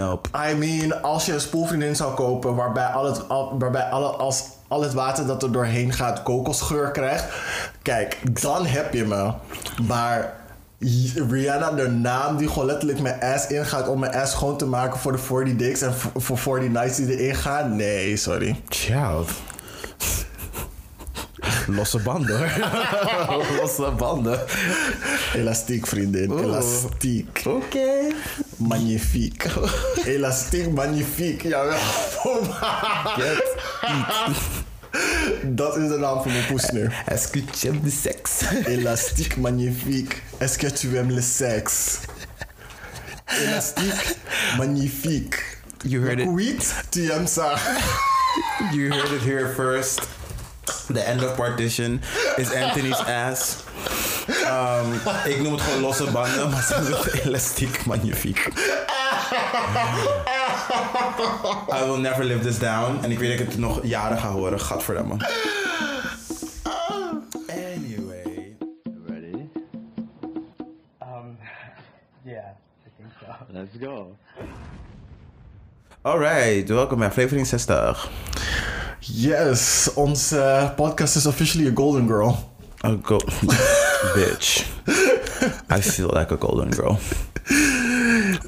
Nope. I mean, als je een spoelvriendin zou kopen waarbij al het, al, waarbij alle, als al het water dat er doorheen gaat kokosgeur krijgt. Kijk, dan heb je me. Maar Rihanna, de naam die gewoon letterlijk mijn ass ingaat om mijn ass schoon te maken voor de 40 dicks en voor- voor 40 nights die erin gaan. Nee, sorry. Child. Losse banden hoor. Losse banden. Elastiek, vriendin. Oeh. Elastiek. Oké. Magnifiek. Elastiek, magnifiek. Jawel. Get. Dat is de naam van mijn poes nu. Est-ce que tu aimes de sexe? Élastique magnifique. Est-ce que tu aimes le sexe? Élastique magnifique. You heard it. Oui, tu aimes ça. You heard it here first. The end of partition is Anthony's ass. Um, ik noem het gewoon losse banden, maar ze noemen het elastiek magnifiek. I will never live this down. En ik weet dat ik het nog jaren ga horen. Gadverdamme. Anyway. Ready? Um, yeah, I think so. Let's go. Alright, welkom bij aflevering 60. Yes, onze podcast is officially a golden girl. Oh, go. Bitch. I feel like a golden girl.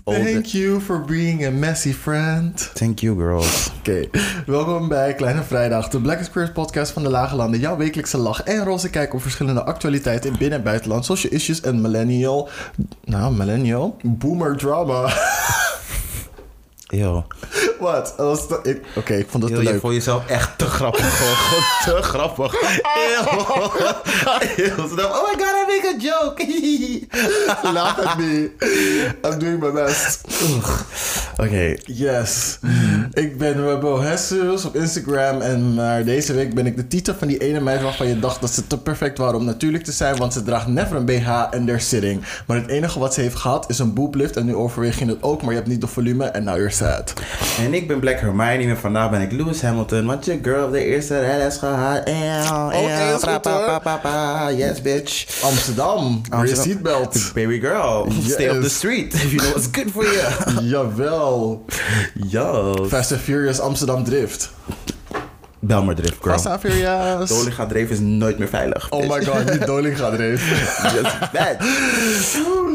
Thank you for being a messy friend. Thank you, girls. Oké, welkom bij Kleine Vrijdag, de Black Queer podcast van de Lage Landen. Jouw wekelijkse lach en roze kijk op verschillende actualiteiten in binnen- en buitenland. Social issues en millennial... Nou, millennial? Boomer drama. Yo. Wat? Ik- Oké, ik vond dat Yo, te je leuk. vond jezelf echt te grappig. Gewoon, gewoon te grappig. Oh my god, I make a joke. Laat het niet. I'm doing my best. Oké. Yes. Ik ben Webo Jesus op Instagram. En maar deze week ben ik de titel van die ene meid waarvan je dacht dat ze te perfect waren om natuurlijk te zijn. Want ze draagt never een BH en they're sitting. Maar het enige wat ze heeft gehad is een booblift. En nu overweeg je het ook, maar je hebt niet de volume. En now you're En ik ben Black Hermione en vandaag ben ik Lewis Hamilton. Want je girl op de eerste rij is gehad. Eeuw, Oh. Yes, bitch. Amsterdam. Wear je Amsterdam. seatbelt. Baby girl, stay off the street if you know what's good for you. Jawel. Yo. Fast and Furious Amsterdam Drift. Bel maar drift, girl. Furious. Dolinga dreef is nooit meer veilig. Oh my god, die Doling gaat erin. Yes, bad.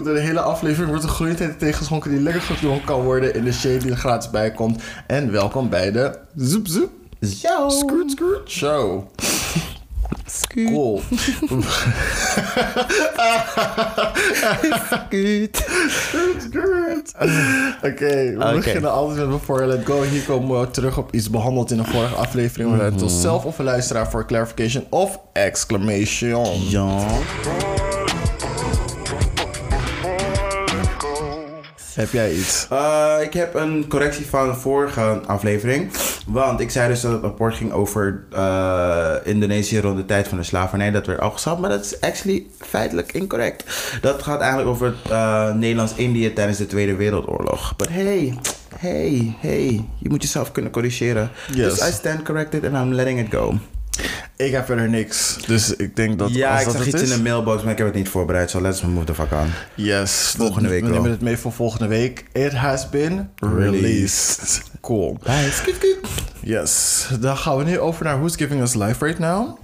De hele aflevering wordt een groeientijd tegengeschonken die lekker gedronken kan worden in de shade die er gratis bij komt. En welkom bij de Zoep Zoep Yo. Scoot Scoot Show. Cool. Good. Scoot. Oké, we beginnen altijd met Before I Let Go. Hier komen we terug op iets behandeld in een vorige aflevering. We het ons zelf of een luisteraar voor clarification of exclamation. Ja. Heb jij iets? Eh, ik heb een correctie van de vorige aflevering. Want ik zei dus dat het rapport ging over eh, Indonesië rond de tijd van de slavernij. Dat werd afgeschaft. Maar dat is actually feitelijk incorrect. Dat gaat eigenlijk over eh, Nederlands-Indië tijdens de Tweede Wereldoorlog. But hey, hey, hey. Je moet jezelf kunnen corrigeren. Yes. Dus I stand corrected and I'm letting it go. Ik heb verder niks. Dus ik denk dat ja, als ik dat zag het iets is... in de mailbox, maar ik heb het niet voorbereid. So let's move the fuck on. Yes. Volgende week We nemen het mee voor volgende week. It has been released. Cool. Skip. Yes. Dan gaan we nu over naar Who's Giving Us Life Right Now.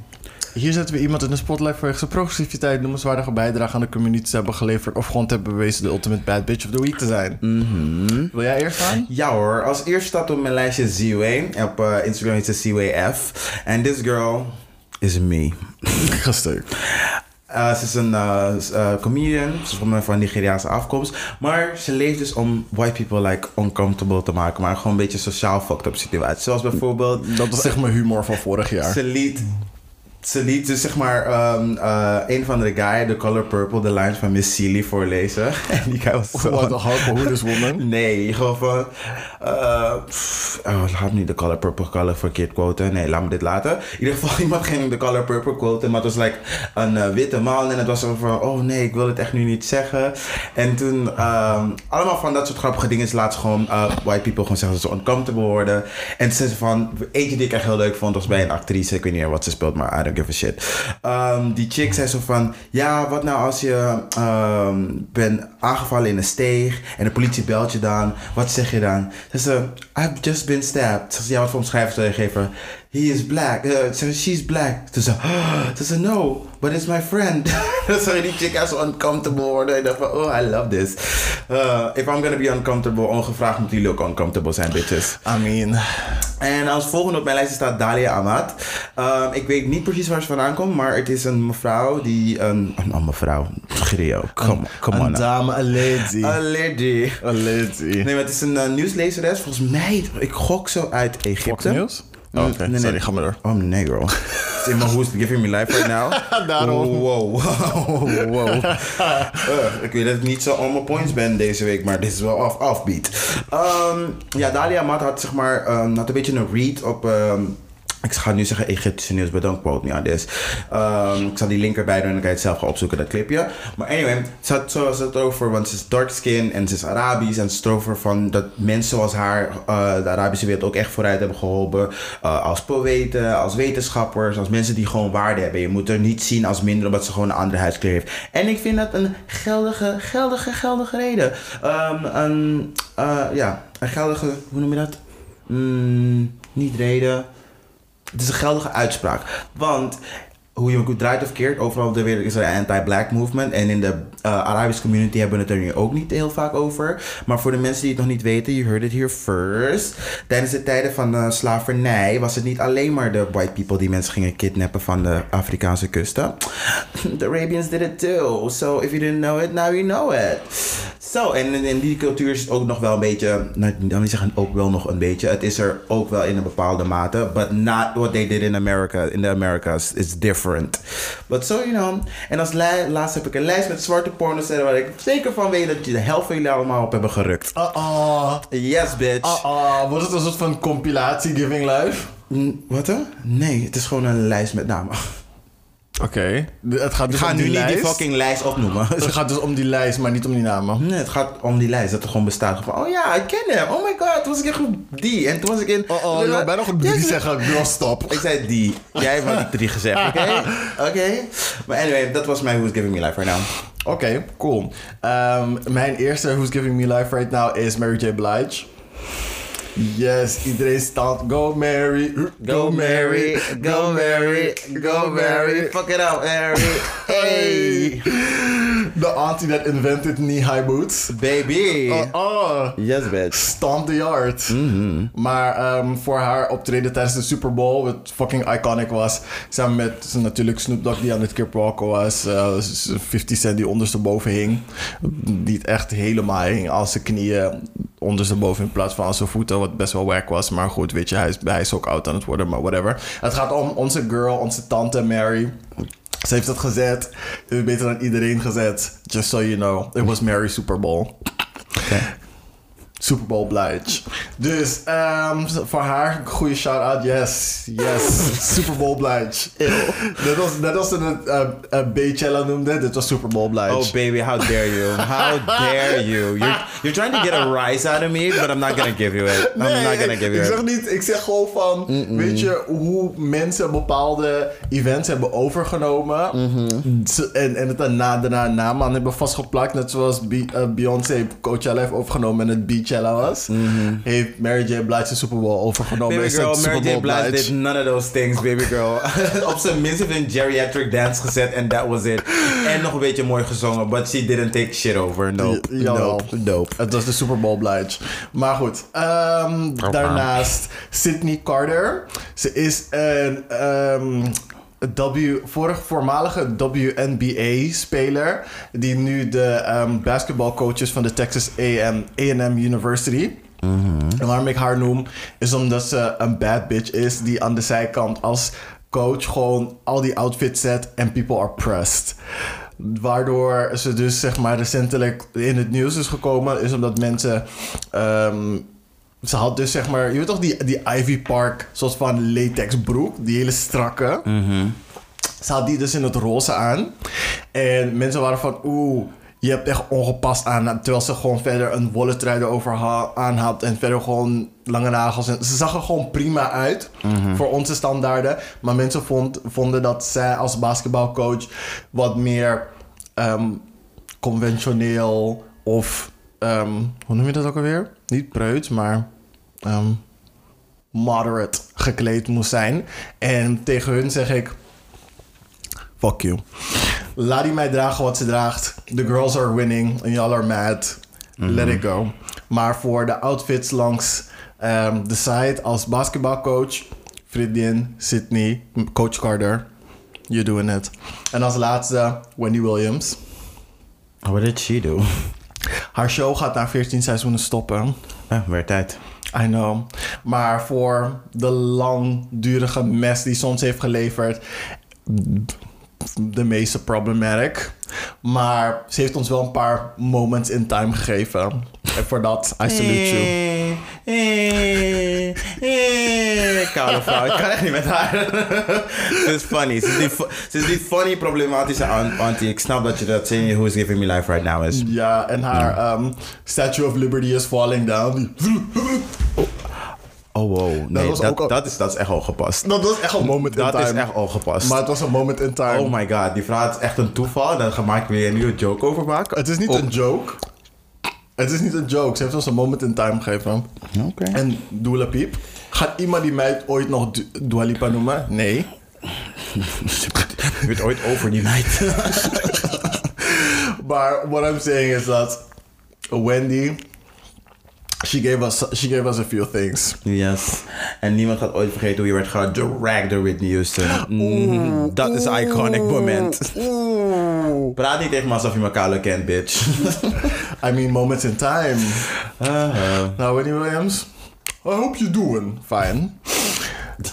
Hier zetten we iemand in de spotlight vanwege zijn progressiviteit, noemenswaardige bijdrage aan de community te hebben geleverd of gewoon te hebben bewezen de ultimate bad bitch of the week te zijn. Mhm. Wil jij eerst gaan? Ja hoor, als eerste staat op mijn lijstje Ziway. Op eh, Instagram heet ze CWF. En this girl is me. Ga stuk. Eh, ze is een eh, comedian. Ze is van, van Nigeriaanse afkomst. Maar ze leeft dus om white people like uncomfortable te maken. Maar gewoon een beetje sociaal fucked up situaties. Zoals bijvoorbeeld... Dat was echt mijn humor van vorig jaar. Ze liet... Ze liet dus zeg maar ehm, eh, een van de guy, The Color Purple, de lines van Miss Seeley voorlezen. En die guy was zo... What who this woman? Nee, gewoon van... eh pff, oh, laat me niet de Color Purple color verkeerd quoten. Nee, laat me dit laten. In ieder geval, iemand ging de Color Purple quoten. Maar het was like een eh, witte man. En het was zo van... Oh nee, ik wil het echt nu niet zeggen. En toen... ehm, allemaal van dat soort grappige dingen. laat ze gewoon eh, white people gewoon zeggen dat ze uncomfortable worden. En ze van... Eentje die ik echt heel leuk vond was bij een actrice. Ik weet niet meer wat ze speelt, maar don't give a shit. Ehm, die chick zei zo van, ja, wat nou als je ehm, bent aangevallen in een steeg en de politie belt je dan. Wat zeg je dan? Ze zei, I've just been stabbed. Ze zei, ja, wat voor omschrijving zou je geven? He is black. Uh, ze zei, she's black. Ze zei, ze no, but it's my friend. Je die chick zo uncomfortable worden. Ik dacht van, oh, I love this. Uh, if I'm gonna be uncomfortable, ongevraagd moeten jullie ook uncomfortable zijn, bitches. I mean... En als volgende op mijn lijst staat Dalia Ahmad. Um, ik weet niet precies waar ze vandaan komt, maar het is een mevrouw die een... Oh, mevrouw. Grio. Come, come on. Een dame, een lady. Een lady. Een lady. Nee, maar het is een uh, nieuwslezeres. Volgens mij, ik gok zo uit Egypte. Fox News? Oh, Oké, Nee, nee. sorry, ga maar door. Oh nee, girl. My who's giving me life right now. Daarom. Wow, wow, wow. Uh, ik weet dat ik niet zo on my points ben deze week, maar dit is wel off, offbeat. Ehm, ja, Dalia Mat had zeg maar ehm, had een beetje een read op... ehm, ik ga nu zeggen Egyptische nieuws, but don't quote me on this. Ehm, ik zal die link erbij doen en dan kan je het zelf gaan opzoeken, dat clipje. Maar anyway, ze had, zo was het over, want ze is dark skin en ze is Arabisch. En ze had het over van dat mensen zoals haar eh, de Arabische wereld ook echt vooruit hebben geholpen. Eh, als poëten, als wetenschappers, als mensen die gewoon waarde hebben. Je moet er niet zien als minder omdat ze gewoon een andere huidskleur heeft. En ik vind dat een geldige, geldige, geldige reden. Ehm, een, eh, ja, een geldige, hoe noem je dat? Mm, niet reden. Het is een geldige uitspraak. Want hoe je ook draait of keert, overal de wereld is er een anti-black movement. En in de uh, Arabische community hebben we het er nu ook niet heel vaak over. Maar voor de mensen die het nog niet weten, you heard it here first. Tijdens de tijden van de slavernij was het niet alleen maar de white people die mensen gingen kidnappen van de Afrikaanse kusten. The Arabians did it too. So if you didn't know it, now you know it. Zo, en in, die cultuur is het ook nog wel een beetje, nou, wil niet zeggen ook wel nog een beetje. Het is er ook wel in een bepaalde mate. But not what they did in America. In the Americas. It's different. But so, you know. En als laatst heb ik een lijst met zwarte pornosterren waar ik zeker van weet dat je de helft van jullie allemaal op hebben gerukt. Uh-oh. Yes, bitch. Uh-oh. Wordt het een soort van compilatie Giving Life? Wat dan? Nee, het is gewoon een lijst met namen. Oké. Het gaat Ik dus ga om nu die niet lijst. die fucking lijst opnoemen. Het gaat dus om die lijst, maar niet om die namen. Nee, het gaat om die lijst. Dat er gewoon bestaat van, oh ja, ik ken hem. Oh my god, toen was ik in groep die. En toen was ik in... Oh, oh, je bijna nog drie Yes. zeggen, girl, stop. Ik zei die. Jij hebt die drie gezegd, oké? Oké. Maar anyway, dat was mijn Who's Giving Me Life right now. Oké, cool. Ehm, mijn eerste Who's Giving Me Life right now is Mary J. Blige. Yes, iedereen staat. Go Mary, Go Mary, go Mary, go Mary. Fuck it up, Mary. Hey. The auntie that invented knee-high boots. Baby. Oh, oh. Yes, bitch. Stomp the yard. Mhm. Maar ehm, voor haar optreden tijdens de Super Bowl, wat fucking iconic was. Samen met natuurlijk Snoop Dogg die aan het kickwalken was. eh, 50 Cent die ondersteboven hing. Die het echt helemaal hing als zijn knieën ondersteboven in plaats van als zijn voeten. Best wel wack was. Maar goed, weet je, hij is, hij is ook oud aan het worden, maar whatever. Het gaat om onze girl, onze tante Mary. Ze heeft het gezet. Beter dan iedereen gezet. Just so you know. It was Mary Super Bowl. Super Bowl. Dus ehm, voor haar, goede shout-out. Yes, yes. Super Bowl. Net als, net als ze het uh, uh, Beychella noemde, dit was Super Bowl Blige. Oh baby, how dare you? How dare you? You're, you're trying to get a rise out of me, but I'm not gonna give you it. I'm Nee, not gonna ik, give ik you zeg it. niet, ik zeg gewoon van, weet je, hoe mensen bepaalde events hebben overgenomen Mhm. Ze- en, en het daarna, daarna een naam aan hebben vastgeplakt. Net zoals eh, Beyoncé Coachella heeft overgenomen en het Beachella was. Heeft Mary J. Blige de Super Bowl overgenomen. Baby girl, Mary J. Blige did none of those things, baby girl. Op zijn minst heeft een geriatric dance gezet en that was it. En nog een beetje mooi gezongen, but she didn't take shit over. Nope. Ja-. Nope. Nope. Het was de Super Bowl Blige. Maar goed. ehm, daarnaast Sydney Carter. Ze is een ehm, W, vorig voormalige WNBA-speler. Die nu de ehm, basketbalcoach is van de Texas A&M A&M University. En waarom ik haar noem, is omdat ze een bad bitch is die aan de zijkant als coach gewoon al die outfits zet en people are pressed. Waardoor ze dus zeg maar recentelijk in het nieuws is gekomen, is omdat mensen. ehm, ze had dus zeg maar, je weet toch die, die Ivy Park, soort van latex broek, die hele strakke. Ze had die dus in het roze aan. En mensen waren van, oeh, je hebt echt ongepast aan. Terwijl ze gewoon verder een wollen trui erover ha- aan had. En verder gewoon lange nagels. En ze zag er gewoon prima uit. Voor onze standaarden. Maar mensen vond, vonden dat zij als basketbalcoach wat meer ehm, conventioneel of... ehm, hoe noem je dat ook alweer? Niet preuts, maar... ehm, moderate gekleed moest zijn. En tegen hun zeg ik... Fuck you. Laat die mij dragen wat ze draagt. The girls are winning and y'all are mad. Let it go. Maar voor de outfits langs ehm, de site als basketbalcoach... Vriendin, Sydney, coach Carter. You're doing it. En als laatste Wendy Williams. What did she do? Haar show gaat na 14 seizoenen stoppen. Ja, weer tijd. I know. Maar voor de langdurige mes die soms heeft geleverd, de meeste problematic. Maar ze heeft ons wel een paar moments in time gegeven. En voor dat, I salute you. Eh, eh, eh. Koude vrouw, ik kan echt niet met haar. Ze is funny. Ze is die, fu- ze is die funny, problematische auntie. Ik snap dat je dat zin Who is Giving Me Life Right Now is. Ja, en haar ehm, Statue of Liberty is falling down. Oh wow, nee, was dat, ook al- dat, is, dat is echt al gepast. Dat was echt een moment in Dat time. is echt al gepast. Maar het was een moment in time. Oh my god, die vrouw is echt een toeval. Daar ga ik weer een nieuwe joke over maken. Het is niet Oh. een joke. Het is niet een joke. Ze heeft ons een moment in time gegeven. Oké. En Dua Piep. Gaat iemand die mij ooit nog Du- Dua Lipa noemen? Nee. Je weet ooit over die meid. Maar what I'm saying is dat Wendy, she gave us, she gave us a few things. yes. En niemand gaat ooit vergeten hoe je werd gedragged door Whitney Houston. Mhm, Dat is een iconic moment. Praat niet tegen me alsof je elkaar kent, bitch. I mean, moments in time. Uh-huh. Nou, Wendy Williams, I hope you're doing fine.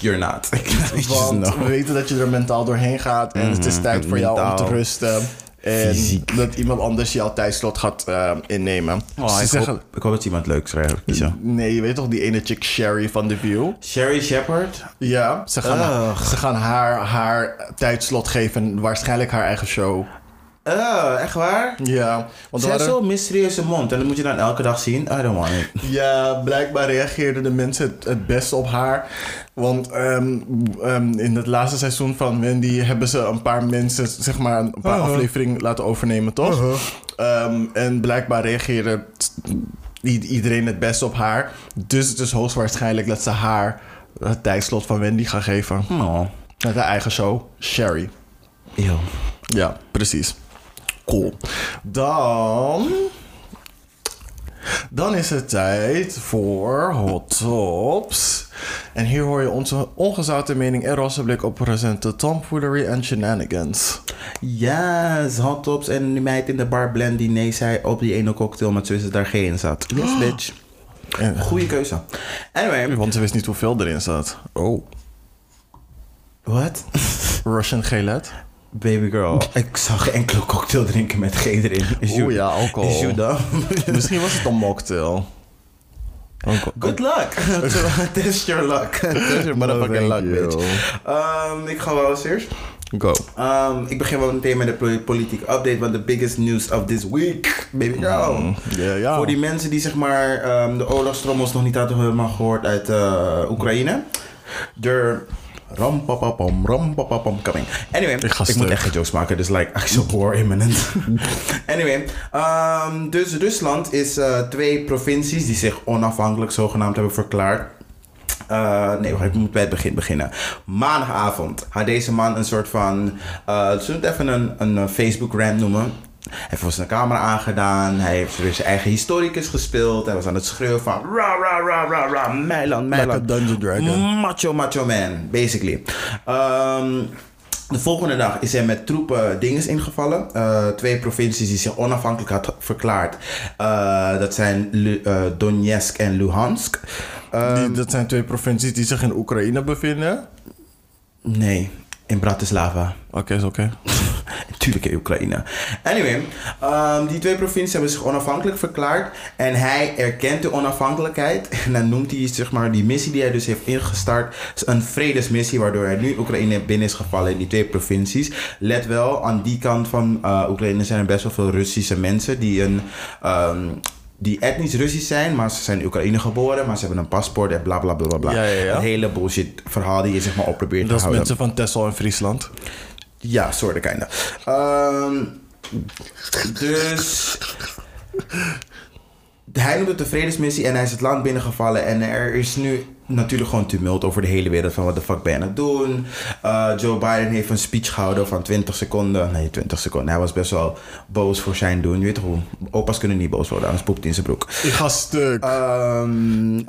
You're not. Want No. we weten dat je er mentaal doorheen gaat. En het is tijd voor jou om te rusten. En Fysiek. dat iemand anders jouw tijdslot gaat eh, innemen. Oh, Ze ik, zeggen, hoop, ik hoop dat iemand leuks kiezen. nee, je weet toch die ene chick Sherry van The View? Sherry Shepard? Ja, ze gaan, ze gaan haar, haar tijdslot geven. Waarschijnlijk haar eigen show. Oh, echt waar? Ja, want Ze heeft zo'n mysterieuze mond en dat moet je dan elke dag zien. I don't want it. Ja, blijkbaar reageerden de mensen het, het beste op haar. Want ehm, ehm, in het laatste seizoen van Wendy hebben ze een paar mensen, zeg maar, een paar Uh-huh. afleveringen laten overnemen, toch? Ehm, en blijkbaar reageerde iedereen het beste op haar. Dus het is hoogstwaarschijnlijk dat ze haar het tijdslot van Wendy gaan geven. Oh. Met haar eigen show, Sherry. Ew. Ja, precies. Cool. Dan. Dan is het tijd voor Hot Tops. En hier hoor je onze ongezouten mening en rosse blik op recente tomfoolery en shenanigans. Yes, hot tops en die meid in de bar blend die nee zei op die ene cocktail met Zwitser daar geen in zat. Yes, bitch. En, Goeie keuze. Anyway, want ze wist niet hoeveel erin zat. Oh. what? Russian Gelet. Baby girl, ik zag geen enkele cocktail drinken met G erin. Is Oeh, ja, alcohol. Is? Misschien was het een mocktail. Good luck. Test your luck. Test your motherfucking luck, you. bitch. Ehm, ik ga wel eens eerst. Go. Ehm, ik begin wel meteen met de poli- politiek update. Want de biggest news of this week, baby girl. Ja, ja. Voor die mensen die zeg maar ehm, de oorlogstrommels nog niet hadden helemaal gehoord uit eh, Oekraïne. De rampapapam, rampapapam coming. Anyway, Ik moet echt geen jokes maken, dus like, ik zo war imminent. anyway, ehm, dus Rusland is eh, twee provincies die zich onafhankelijk zogenaamd hebben verklaard. Eh, nee, wacht, ik moet bij het begin beginnen. Maandagavond had deze man een soort van. eh zullen we het even een, een Facebook-rant noemen? Hij heeft voor zijn camera aangedaan. Hij heeft weer zijn eigen historicus gespeeld. Hij was aan het schreeuwen van. Ra, ra, ra, ra, ra, Meiland, Like a Meiland. Dungeon Dragon. Macho, macho man, basically. Ehm, de volgende dag is hij met troepen dinges ingevallen. Eh, twee provincies die zich onafhankelijk had verklaard. Eh, dat zijn Lu- eh, Donetsk en Luhansk. Eh, Die, dat zijn twee provincies die zich in Oekraïne bevinden. nee, in Bratislava. Oké, is oké. natuurlijk in Oekraïne. Anyway, ehm, die twee provincies hebben zich onafhankelijk verklaard. En hij erkent de onafhankelijkheid. En dan noemt hij zeg maar, die missie die hij dus heeft ingestart een vredesmissie. Waardoor hij nu Oekraïne binnen is gevallen in die twee provincies. Let wel, aan die kant van uh, Oekraïne zijn er best wel veel Russische mensen die een. ehm, die etnisch Russisch zijn, maar ze zijn in Oekraïne geboren, maar ze hebben een paspoort en bla bla bla bla. Ja, ja, ja. Het hele bullshit verhaal die je zeg maar op probeert te Dat is houden. mensen van Texel en Friesland. Ja, soorten kinda. Ehm dus hij noemt het een vredesmissie en hij is het land binnengevallen. En er is nu natuurlijk gewoon tumult over de hele wereld van wat de fuck ben je aan het doen. Eh, Joe Biden heeft een speech gehouden van 20 seconden. Nee, 20 seconden. Hij was best wel boos voor zijn doen. Je weet toch hoe? Opa's kunnen niet boos worden, anders poept hij in zijn broek. Ik ga stuk.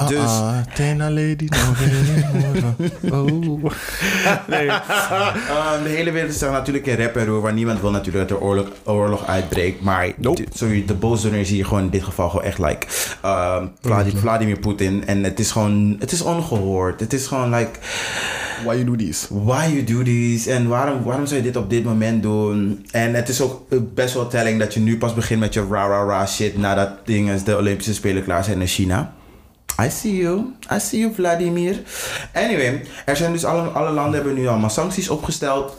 Dus... Ah, Tena lady, no Oh. Nee. Ehm, de hele wereld is natuurlijk in rep en roer, waar niemand wil natuurlijk dat er oorlog, oorlog uitbreekt. Maar Nope. de- sorry, de boosdoener zie je gewoon in dit geval gewoon echt like ehm, Vladi- Vladimir Poetin. En het is gewoon, het is ongehoord. Het is gewoon like, Why you do this? why you do this? En waarom, waarom zou je dit op dit moment doen? En het is ook eh, best wel telling dat je nu pas begint met je ra ra ra shit nadat dingen de Olympische Spelen klaar zijn in China. I see you. I see you, Vladimir. Anyway, er zijn dus alle, alle landen hebben nu allemaal sancties opgesteld.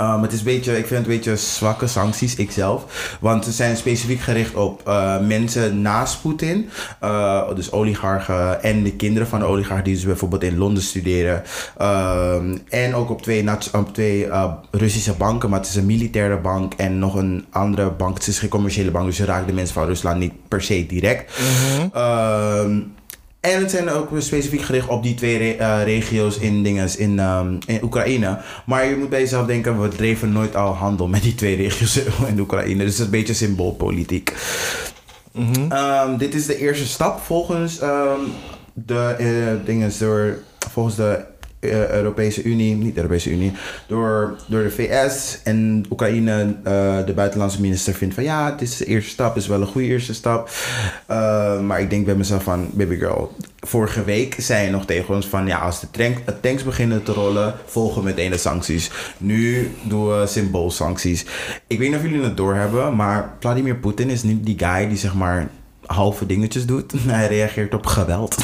Um, het is een beetje, ik vind het een beetje zwakke sancties, ikzelf. Want ze zijn specifiek gericht op eh, mensen naast Poetin. Eh, dus oligarchen en de kinderen van de oligarchen die dus bijvoorbeeld in Londen studeren. Um, en ook op twee, op twee eh, Russische banken. Maar het is een militaire bank en nog een andere bank. Het is geen commerciële bank, dus je raakt de mensen van Rusland niet per se direct. Ehm, en het zijn ook specifiek gericht op die twee re- eh, regio's in, dinges, in, ehm, in Oekraïne. Maar je moet bij jezelf denken, we dreven nooit al handel met die twee regio's in Oekraïne. Dus het is een beetje symboolpolitiek. Ehm, dit is de eerste stap volgens ehm, de eh, dingen door volgens de eh, Europese Unie, niet de Europese Unie, door, door de VS en Oekraïne, eh, de buitenlandse minister vindt van ja, het is de eerste stap, is wel een goede eerste stap. Eh, maar ik denk bij mezelf van, baby girl, vorige week zei je nog tegen ons van ja, als de tank, de tanks beginnen te rollen, volgen meteen de sancties. Nu doen we symboolsancties. Ik weet niet of jullie het doorhebben, maar Vladimir Poetin is niet die guy die zeg maar halve dingetjes doet. Hij reageert op geweld.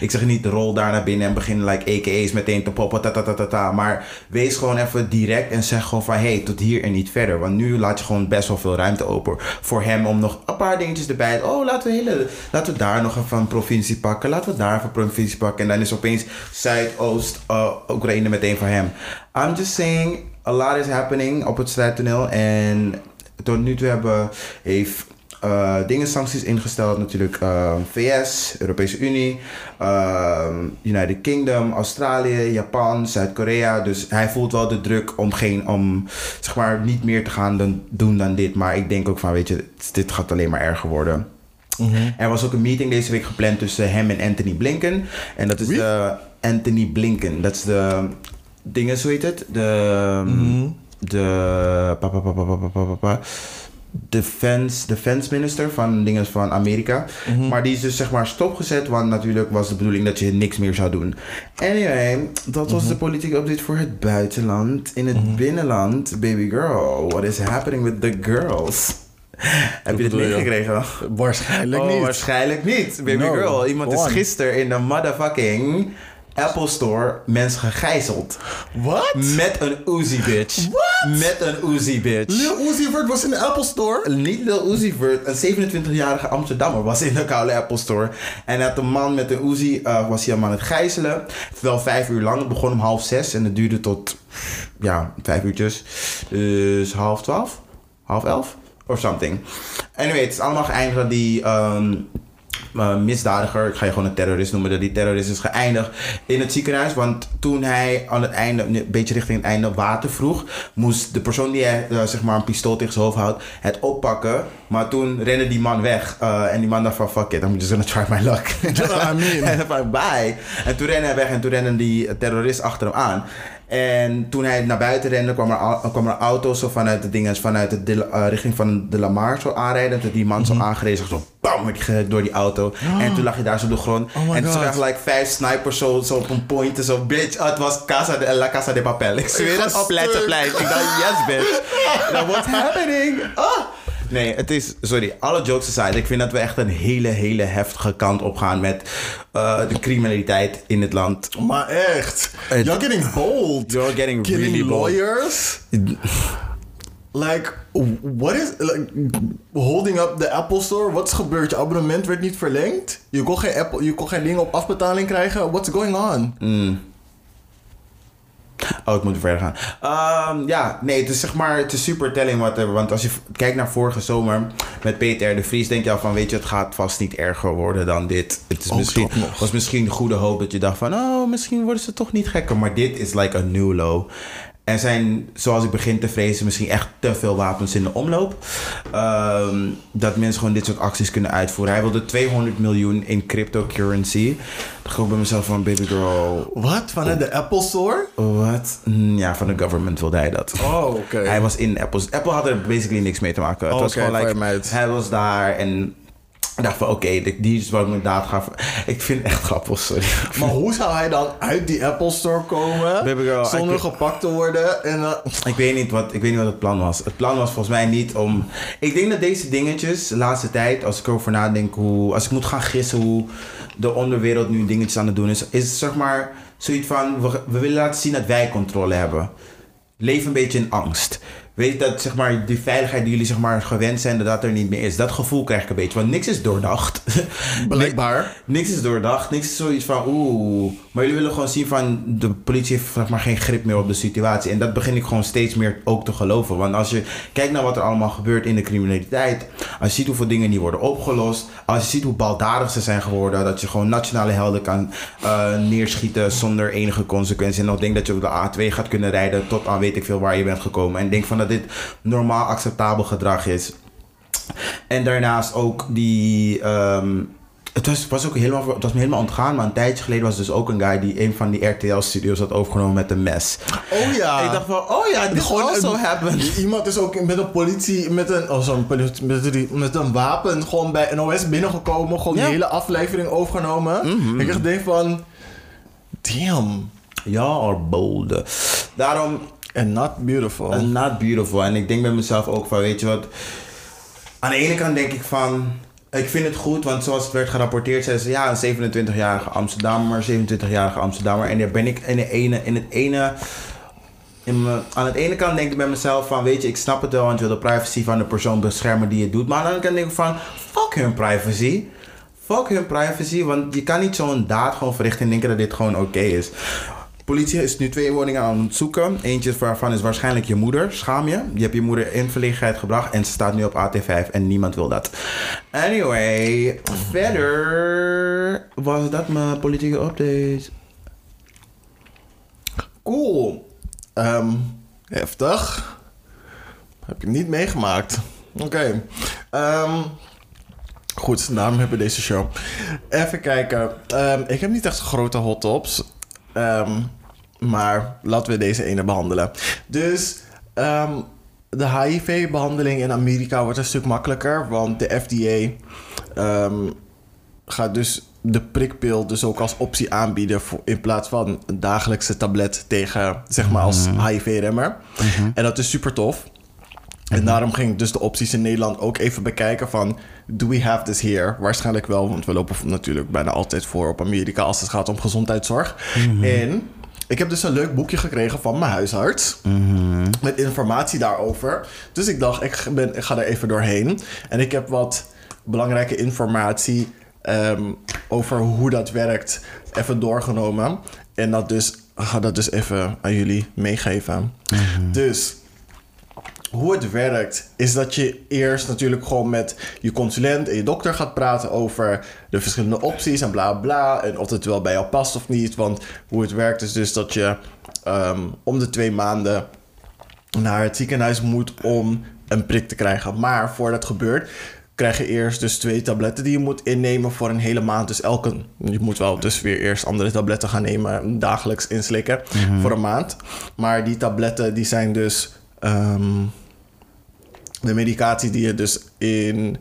Ik zeg niet rol daar naar binnen en begin like AKA's meteen te poppen, ta ta ta ta ta. Maar wees gewoon even direct en zeg gewoon van hey, tot hier en niet verder. Want nu laat je gewoon best wel veel ruimte open voor hem om nog een paar dingetjes erbij. Oh, laten we, hele, laten we daar nog even een provincie pakken. Laten we daar even een provincie pakken. En dan is opeens Zuidoost uh, Oekraïne meteen voor hem. I'm just saying, a lot is happening op het strijdtoneel. En tot nu toe hebben, heeft uh, dingen, sancties ingesteld. Natuurlijk eh, VS, Europese Unie, uh, United Kingdom, Australië, Japan, Zuid-Korea. Dus hij voelt wel de druk om, geen, om zeg maar, niet meer te gaan dan, doen dan dit. Maar ik denk ook van, weet je, dit gaat alleen maar erger worden. Mhm. Er was ook een meeting deze week gepland tussen hem en Anthony Blinken. En dat is de Anthony Blinken. Dat is de dingen, zo heet het. De... Mm. De... Defense, defense minister van dingen van Amerika. Maar die is dus zeg maar stopgezet, want natuurlijk was de bedoeling dat je niks meer zou doen. Anyway, dat was de politieke update voor het buitenland. In het binnenland, baby girl, what is happening with the girls? Heb je dit meegekregen? Waarschijnlijk oh, niet. waarschijnlijk niet. Baby No, girl, iemand go is gisteren in de motherfucking Apple Store mensen gegijzeld. Wat? Met een Uzi bitch. What? Met een Uzi bitch. Lil Uzi Vert was in de Apple Store. Niet Lil Uzi Vert, een 27-jarige Amsterdammer was in de koude Apple Store. En had een man met een Uzi, eh, was hij hem aan het gijzelen. Wel vijf uur lang. Het begon om half zes en het duurde tot, ja, vijf uurtjes. Dus half twaalf? Half elf? Of something. Anyway, het is allemaal geëindigd dat die... ehm, eh, misdadiger, ik ga je gewoon een terrorist noemen, dat die terrorist is geëindigd in het ziekenhuis. Want toen hij aan het einde, een beetje richting het einde, water vroeg, moest de persoon die hij, eh, zeg maar een pistool tegen zijn hoofd houdt, het oppakken. Maar toen rende die man weg. eh, en die man dacht van, fuck it, I'm just gonna try my luck. I mean. en dan van, bye. En toen rende hij weg en toen rende die terrorist achter hem aan. En toen hij naar buiten rende, kwam er, kwam er een auto zo vanuit de dingen, vanuit de, eh, richting van de Lamar zo aanrijden. Dat die man Mhm. zo aangereden, zo bam, door die auto. En toen lag je daar zo op de grond. Oh en toen zag je like vijf snipers zo, zo op een point. Zo, bitch, oh, het was Casa de, La Casa de Papel. Ik zweer het op. Leidseplein. Ik dacht, yes bitch. Nou, what's happening? Ah. Nee, het is, sorry, alle jokes aside. Ik vind dat we echt een hele, hele heftige kant op gaan met eh, de criminaliteit in het land. Maar echt. Het- You're getting bold. You're getting Killing really bold. lawyers. Like, what is... Like, holding up the Apple Store? Wat is gebeurd? Je abonnement werd niet verlengd? Je kon geen, Apple, je kon geen dingen op afbetaling krijgen? What's going on? Oh, ik moet er verder gaan. Ehm, ja, nee, het is zeg maar, het is super telling whatever. Want als je kijkt naar vorige zomer met Peter de Vries, denk je al van, weet je, het gaat vast niet erger worden dan dit. Het is misschien, was misschien goede hoop dat je dacht van, oh, misschien worden ze toch niet gekker. Maar dit is like a new low. Er zijn, zoals ik begin te vrezen, misschien echt te veel wapens in de omloop. Ehm, dat mensen gewoon dit soort acties kunnen uitvoeren. Hij wilde 200 miljoen in cryptocurrency. Ik bij mezelf van, baby girl, Wat? Vanuit de Apple Store? wat? Mm, Ja, van de government wilde hij dat. Oh, oké. Hij was in Apple. Apple had er basically niks mee te maken. Het Oh, was gewoon like, hij was daar en ik dacht van oké, die- die is wat ik inderdaad ga. Ik vind het echt grappig, sorry. Maar hoe zou hij dan uit die Apple Store komen girl, zonder ik- gepakt te worden? En, eh, Ik weet, niet wat, ik weet niet wat het plan was. Het plan was volgens mij niet om. Ik denk dat deze dingetjes, de laatste tijd, als ik erover nadenk, hoe, als ik moet gaan gissen hoe de onderwereld nu dingetjes aan het doen is, is het zeg maar zoiets van: we, we willen laten zien dat wij controle hebben. Leef een beetje in angst. Weet dat zeg maar, die veiligheid die jullie zeg maar, gewend zijn, dat dat er niet meer is. Dat gevoel krijg ik een beetje. Want niks is doordacht. Blijkbaar. Niks is doordacht. Niks is zoiets van oeh. Maar jullie willen gewoon zien van de politie heeft zeg maar, geen grip meer op de situatie. En dat begin ik gewoon steeds meer ook te geloven. Want als je kijkt naar wat er allemaal gebeurt in de criminaliteit. Als je ziet hoeveel dingen niet worden opgelost. Als je ziet hoe baldadig ze zijn geworden. Dat je gewoon nationale helden kan eh, neerschieten zonder enige consequentie. En nog denk dat je op de A2 gaat kunnen rijden tot aan weet ik veel waar je bent gekomen. En denk van dat dit normaal acceptabel gedrag is. En daarnaast ook die. ehm, het was, was ook helemaal, het was me helemaal ontgaan, maar een tijdje geleden was dus ook een guy die een van die RTL-studio's had overgenomen met een mes. Oh ja. Ik dacht van, oh ja, dit Gewoon also een- happened. Iemand is ook met een politie, met een, oh, politie- met, met een wapen gewoon bij NOS binnengekomen. Gewoon Ja. die hele aflevering overgenomen. Ik echt denk van, damn. Ja, or bold. Daarom, And not beautiful. uh, not beautiful. En ik denk bij mezelf ook van, weet je wat... Aan de ene kant denk ik van... Ik vind het goed, want zoals het werd gerapporteerd, zeiden ze ja, een 27-jarige Amsterdammer, 27-jarige Amsterdammer. En daar ben ik in, de ene, in het ene. In aan de ene kant denk ik bij mezelf van, weet je, ik snap het wel, want je wil de privacy van de persoon beschermen die het doet. Maar aan de andere kant denk ik van, fuck hun privacy. Fuck hun privacy, want je kan niet zo'n daad gewoon verrichten en denken dat dit gewoon oké is. Politie is nu twee woningen aan het zoeken. Eentje waarvan is waarschijnlijk je moeder. Schaam je. Je hebt je moeder in verlegenheid gebracht en ze staat nu op AT5 en niemand wil dat. Anyway, verder was dat mijn politieke update. Cool. Ehm, heftig. Heb ik niet meegemaakt. Oké. Ehm, goed, daarom hebben we deze show. Even kijken. Ehm, ik heb niet echt grote hot tops. Ehm, maar laten we deze ene behandelen. Dus ehm, de HIV-behandeling in Amerika wordt een stuk makkelijker. Want de FDA ehm, gaat dus de prikpil dus ook als optie aanbieden voor, in plaats van een dagelijkse tablet tegen, zeg maar, als HIV-remmer. En dat is super tof. En daarom ging ik dus de opties in Nederland ook even bekijken van... Do we have this here? Waarschijnlijk wel, want we lopen natuurlijk bijna altijd voor op Amerika... als het gaat om gezondheidszorg. En ik heb dus een leuk boekje gekregen van mijn huisarts... met informatie daarover. Dus ik dacht, ik, ben, ik ga er even doorheen. En ik heb wat belangrijke informatie... ehm, over hoe dat werkt even doorgenomen. En dat dus, ga dat dus even aan jullie meegeven. Dus hoe het werkt, is dat je eerst natuurlijk gewoon met je consulent en je dokter gaat praten over de verschillende opties en bla bla. En of het wel bij jou past of niet. Want hoe het werkt is dus dat je ehm, om de twee maanden naar het ziekenhuis moet om een prik te krijgen. Maar voordat dat gebeurt, krijg je eerst dus twee tabletten die je moet innemen voor een hele maand. Dus elke, je moet wel dus weer eerst andere tabletten gaan nemen, dagelijks inslikken voor een maand. Maar die tabletten die zijn dus ehm, de medicatie die je dus in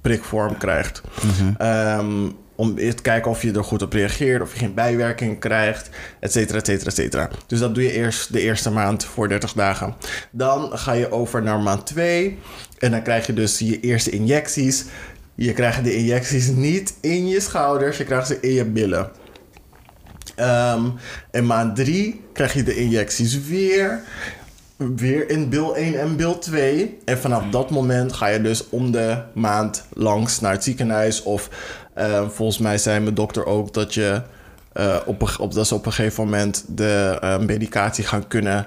prikvorm krijgt. Ehm, om eerst te kijken of je er goed op reageert, of je geen bijwerking krijgt, et cetera, et cetera, et cetera. Dus dat doe je eerst de eerste maand voor 30 dagen. Dan ga je over naar maand 2 en dan krijg je dus je eerste injecties. Je krijgt de injecties niet in je schouders, je krijgt ze in je billen. Ehm en maand 3 krijg je de injecties weer. Weer in bil 1 en bil 2. En vanaf dat moment ga je dus om de maand langs naar het ziekenhuis. Of eh, volgens mij zei mijn dokter ook dat, je, eh, op, een- op, dat ze op een gegeven moment de eh, medicatie gaan kunnen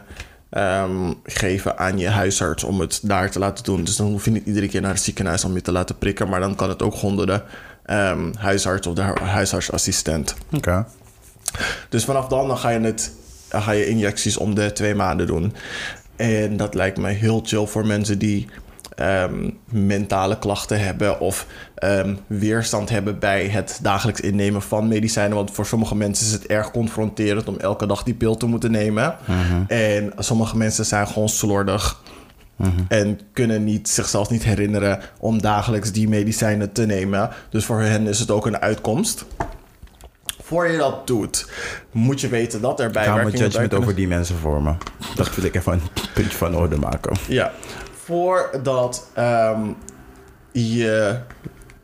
ehm, geven aan je huisarts om het daar te laten doen. Dus dan hoef je niet iedere keer naar het ziekenhuis om je te laten prikken. Maar dan kan het ook gewoon door de ehm, huisarts of de hu- huisartsassistent. Oké. Dus vanaf dan, dan ga je, het, dan ga je injecties om de twee maanden doen. En dat lijkt me heel chill voor mensen die ehm, mentale klachten hebben of ehm, weerstand hebben bij het dagelijks innemen van medicijnen. Want voor sommige mensen is het erg confronterend om elke dag die pil te moeten nemen. En sommige mensen zijn gewoon slordig. En kunnen niet, zichzelf niet herinneren om dagelijks die medicijnen te nemen. Dus voor hen is het ook een uitkomst. Voor je dat doet, moet je weten dat er Ik ga mijn bijwerkingen judgment over die mensen vormen. Dat wil ik even een puntje van orde maken. Ja, voordat ehm, je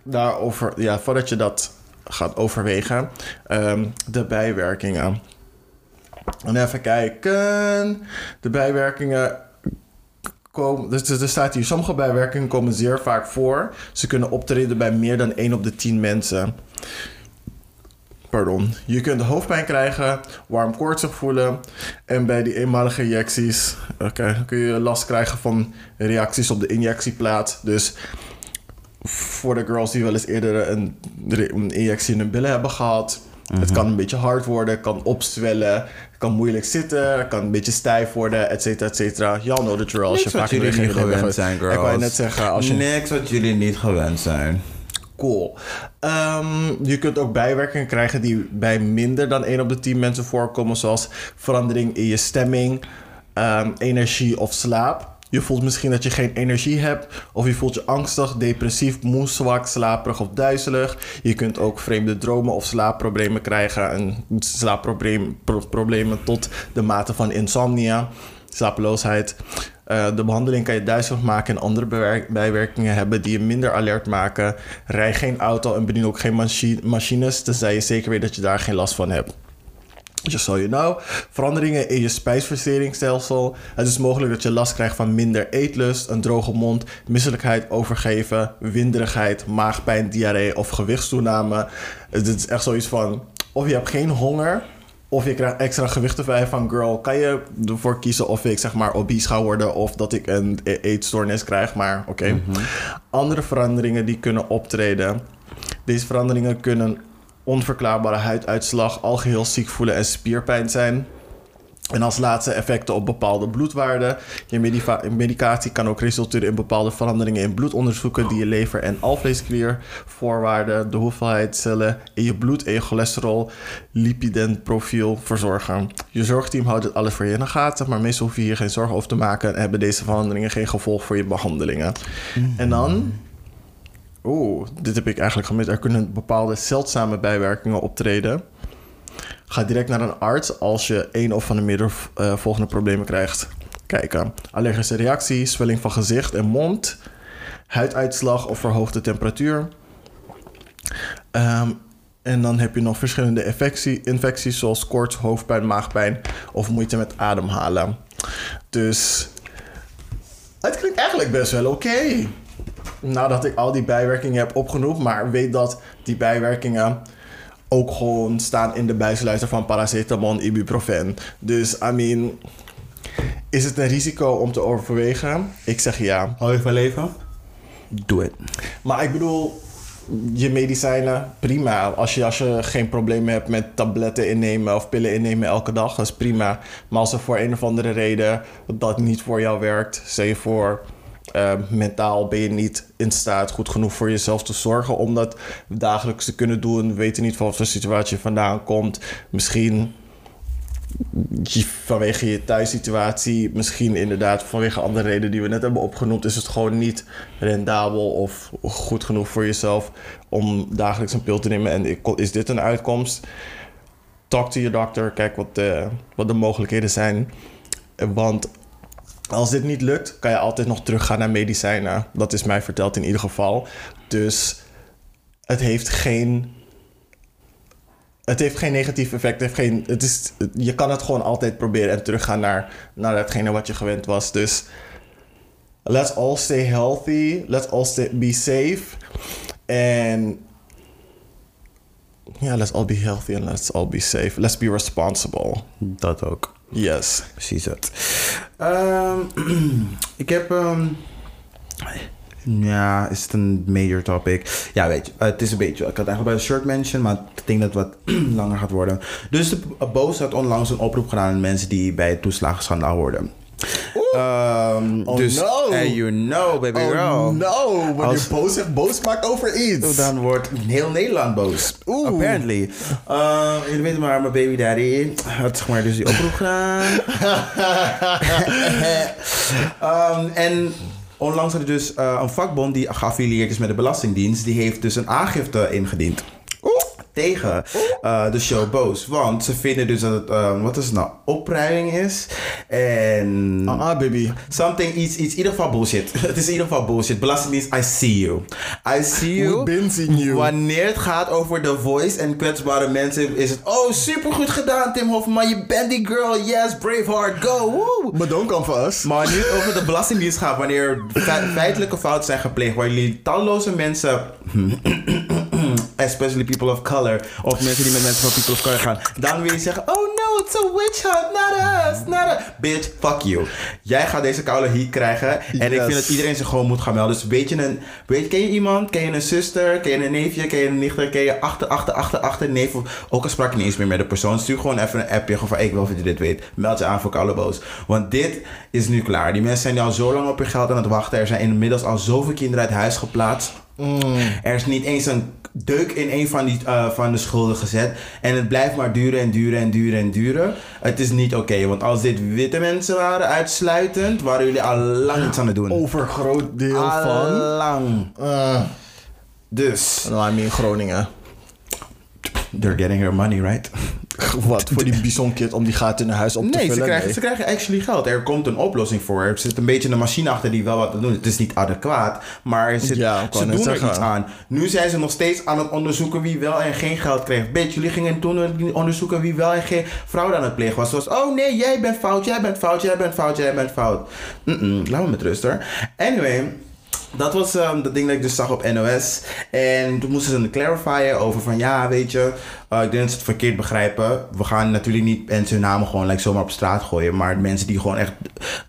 daarover, ja, voordat je dat gaat overwegen, ehm, de bijwerkingen. En even kijken. De bijwerkingen komen. Dus er staat hier: sommige bijwerkingen komen zeer vaak voor. Ze kunnen optreden bij meer dan 1 op de 10 mensen. Pardon. Je kunt hoofdpijn krijgen, warm koortsig voelen. En bij die eenmalige injecties oké, kun je last krijgen van reacties op de injectieplaat. Dus voor de girls die wel eens eerder een, een injectie in hun billen hebben gehad. Het kan een beetje hard worden, kan opzwellen, kan moeilijk zitten, kan een beetje stijf worden, et cetera, et cetera. Y'all know the drill. Als je Niks wat vaak jullie niet gewend zijn, girls. Ik wou net zeggen, als je Niks wat jullie niet gewend zijn. Ehm, je kunt ook bijwerkingen krijgen die bij minder dan 1 op de 10 mensen voorkomen, zoals verandering in je stemming, ehm, energie of slaap. Je voelt misschien dat je geen energie hebt, of je voelt je angstig, depressief, moe, zwak, slaperig of duizelig. Je kunt ook vreemde dromen of slaapproblemen krijgen, en slaapproblemen tot de mate van insomnia, slapeloosheid. Eh, de behandeling kan je duizelig maken en andere bijwerkingen hebben die je minder alert maken. Rij geen auto en bedien ook geen machi- machines, tenzij je zeker weet dat je daar geen last van hebt. Just so you know. Veranderingen in je spijsverteringsstelsel. Het is mogelijk dat je last krijgt van minder eetlust, een droge mond, misselijkheid, overgeven, winderigheid, maagpijn, diarree of gewichtstoename. Het is echt zoiets van, of je hebt geen honger, of je krijgt extra gewicht erbij van girl, kan je ervoor kiezen of ik zeg maar obese ga worden of dat ik een e- eetstoornis krijg, maar oké. Andere veranderingen die kunnen optreden. Deze veranderingen kunnen onverklaarbare huiduitslag, algeheel ziek voelen en spierpijn zijn. En als laatste effecten op bepaalde bloedwaarden. Je medicatie kan ook resulteren in bepaalde veranderingen in bloedonderzoeken die je lever- en alvleeskliervoorwaarden, de hoeveelheid cellen in je bloed en je cholesterol, lipidenprofiel verzorgen. Je zorgteam houdt dit alles voor je in de gaten, maar meestal hoef je hier geen zorgen over te maken en hebben deze veranderingen geen gevolg voor je behandelingen. En dan Oeh, dit heb ik eigenlijk gemist. Er kunnen bepaalde zeldzame bijwerkingen optreden. Ga direct naar een arts als je één of van de meerdere eh, volgende problemen krijgt. Kijken. Allergische reactie, zwelling van gezicht en mond, huiduitslag of verhoogde temperatuur. Ehm, en dan heb je nog verschillende infectie, infecties zoals koorts, hoofdpijn, maagpijn of moeite met ademhalen. Dus het klinkt eigenlijk best wel oké. Nadat ik al die bijwerkingen heb opgenoemd, maar weet dat die bijwerkingen ook gewoon staan in de bijsluiter van paracetamol en ibuprofen. Dus, I mean, is het een risico om te overwegen? Ik zeg ja. Hou je van leven? Doe het. Maar ik bedoel, je medicijnen, prima. Als je, als je geen problemen hebt met tabletten innemen of pillen innemen elke dag, dat is prima. Maar als er voor een of andere reden dat niet voor jou werkt, zeg je voor eh, mentaal ben je niet in staat goed genoeg voor jezelf te zorgen om dat dagelijks te kunnen doen. We weten niet van wat voor situatie je vandaan komt. Misschien je- vanwege je thuissituatie, misschien inderdaad vanwege andere redenen die we net hebben opgenoemd, is het gewoon niet rendabel of goed genoeg voor jezelf om dagelijks een pil te nemen. En is dit een uitkomst? Talk to your doctor, kijk wat de, wat de mogelijkheden zijn. Want als dit niet lukt, kan je altijd nog teruggaan naar medicijnen. Dat is mij verteld in ieder geval. Dus het heeft geen het heeft geen negatief effect. Het heeft geen, het is, je kan het gewoon altijd proberen en teruggaan naar, naar hetgene wat je gewend was. Dus let's all stay healthy. Let's all stay, be safe. En ja, let's all be healthy and let's all be safe. Let's be responsible. Dat ook. Yes. Precies dat. Ehm, ik heb. ehm, ja, is het een major topic? Ja, weet je, het is een beetje. Ik had eigenlijk bij de shirt mention, maar ik denk dat het wat langer gaat worden. Dus de Boos had onlangs een oproep gedaan aan mensen die bij het toeslagenschandaal hoorden. Oh, dus, no. and you know, baby girl. Oh no, wanneer Als- je boos boos maakt over iets. Dan wordt heel Nederland boos. Oeh. Apparently. Uh, jullie weten maar, mijn baby daddy had zeg maar dus die oproep gedaan. Ehm, en onlangs had er dus eh, een vakbond die geaffilieerd is met de Belastingdienst. Die heeft dus een aangifte ingediend. Tegen eh, de show Boos. Want ze vinden dus dat het, eh, wat is het nou, opruiming is. En... Ah, ah, baby. Something, iets, iets, in ieder geval bullshit. het is in ieder geval bullshit. Belastingdienst, I see you. I see you. You. Wanneer het gaat over The Voice en kwetsbare mensen, is het... Oh, supergoed gedaan, Tim Hofman. Je bent die girl. Yes, Braveheart, go. Woo. But don't come for us. Maar nu over de Belastingdienst gaat, wanneer fe- feitelijke fouten zijn gepleegd, waar jullie talloze mensen, especially people of color, of mensen die met mensen van people of color gaan, dan wil je zeggen, oh no, it's a witch hunt, not us, not a... Bitch, fuck you. Jij gaat deze koude heat krijgen en ik vind dat iedereen zich gewoon moet gaan melden. Dus weet je een, weet, ken je iemand, ken je een zuster, ken je een neefje, ken je een nichter, ken je achter, achter, achter, achter, neef, of, ook al sprak je niet eens meer met de persoon, stuur gewoon even een appje, gewoon van, ik wil dat je dit weet. Meld je aan voor koude boos. Want dit is nu klaar. Die mensen zijn al zo lang op hun geld aan het wachten. Er zijn inmiddels al zoveel kinderen uit huis geplaatst. Er is niet eens een deuk in een van, die, eh, van de schulden gezet. En het blijft maar duren en duren en duren en duren. Het is niet oké. want als dit witte mensen waren uitsluitend, waren jullie al lang iets aan het doen. Overgroot deel al van. lang. Uh, Dus, nou, I mean Groningen. They're getting their money, right? Wat voor die bisonkit om die gaten in hun huis op te Nee, vullen? ze krijgen, Nee. ze krijgen actually geld. Er komt een oplossing voor. Er zit een beetje een machine achter die wel wat doet. Het is niet adequaat, maar er zit, Ja, ze doen er iets aan. Nu zijn ze nog steeds aan het onderzoeken wie wel en geen geld kreeg. Bitch, jullie gingen toen onderzoeken wie wel en geen fraude aan het plegen was. Zoals, oh nee, jij bent fout, jij bent fout, jij bent fout, jij bent fout. Mm-mm, laat me met rust hoor. Anyway... Dat was ehm, dat ding dat ik dus zag op NOS. En toen moesten ze een clarifyen over van ja, weet je, eh, ik denk dat ze het verkeerd begrijpen. We gaan natuurlijk niet mensen hun namen gewoon like, zomaar op straat gooien. Maar mensen die gewoon echt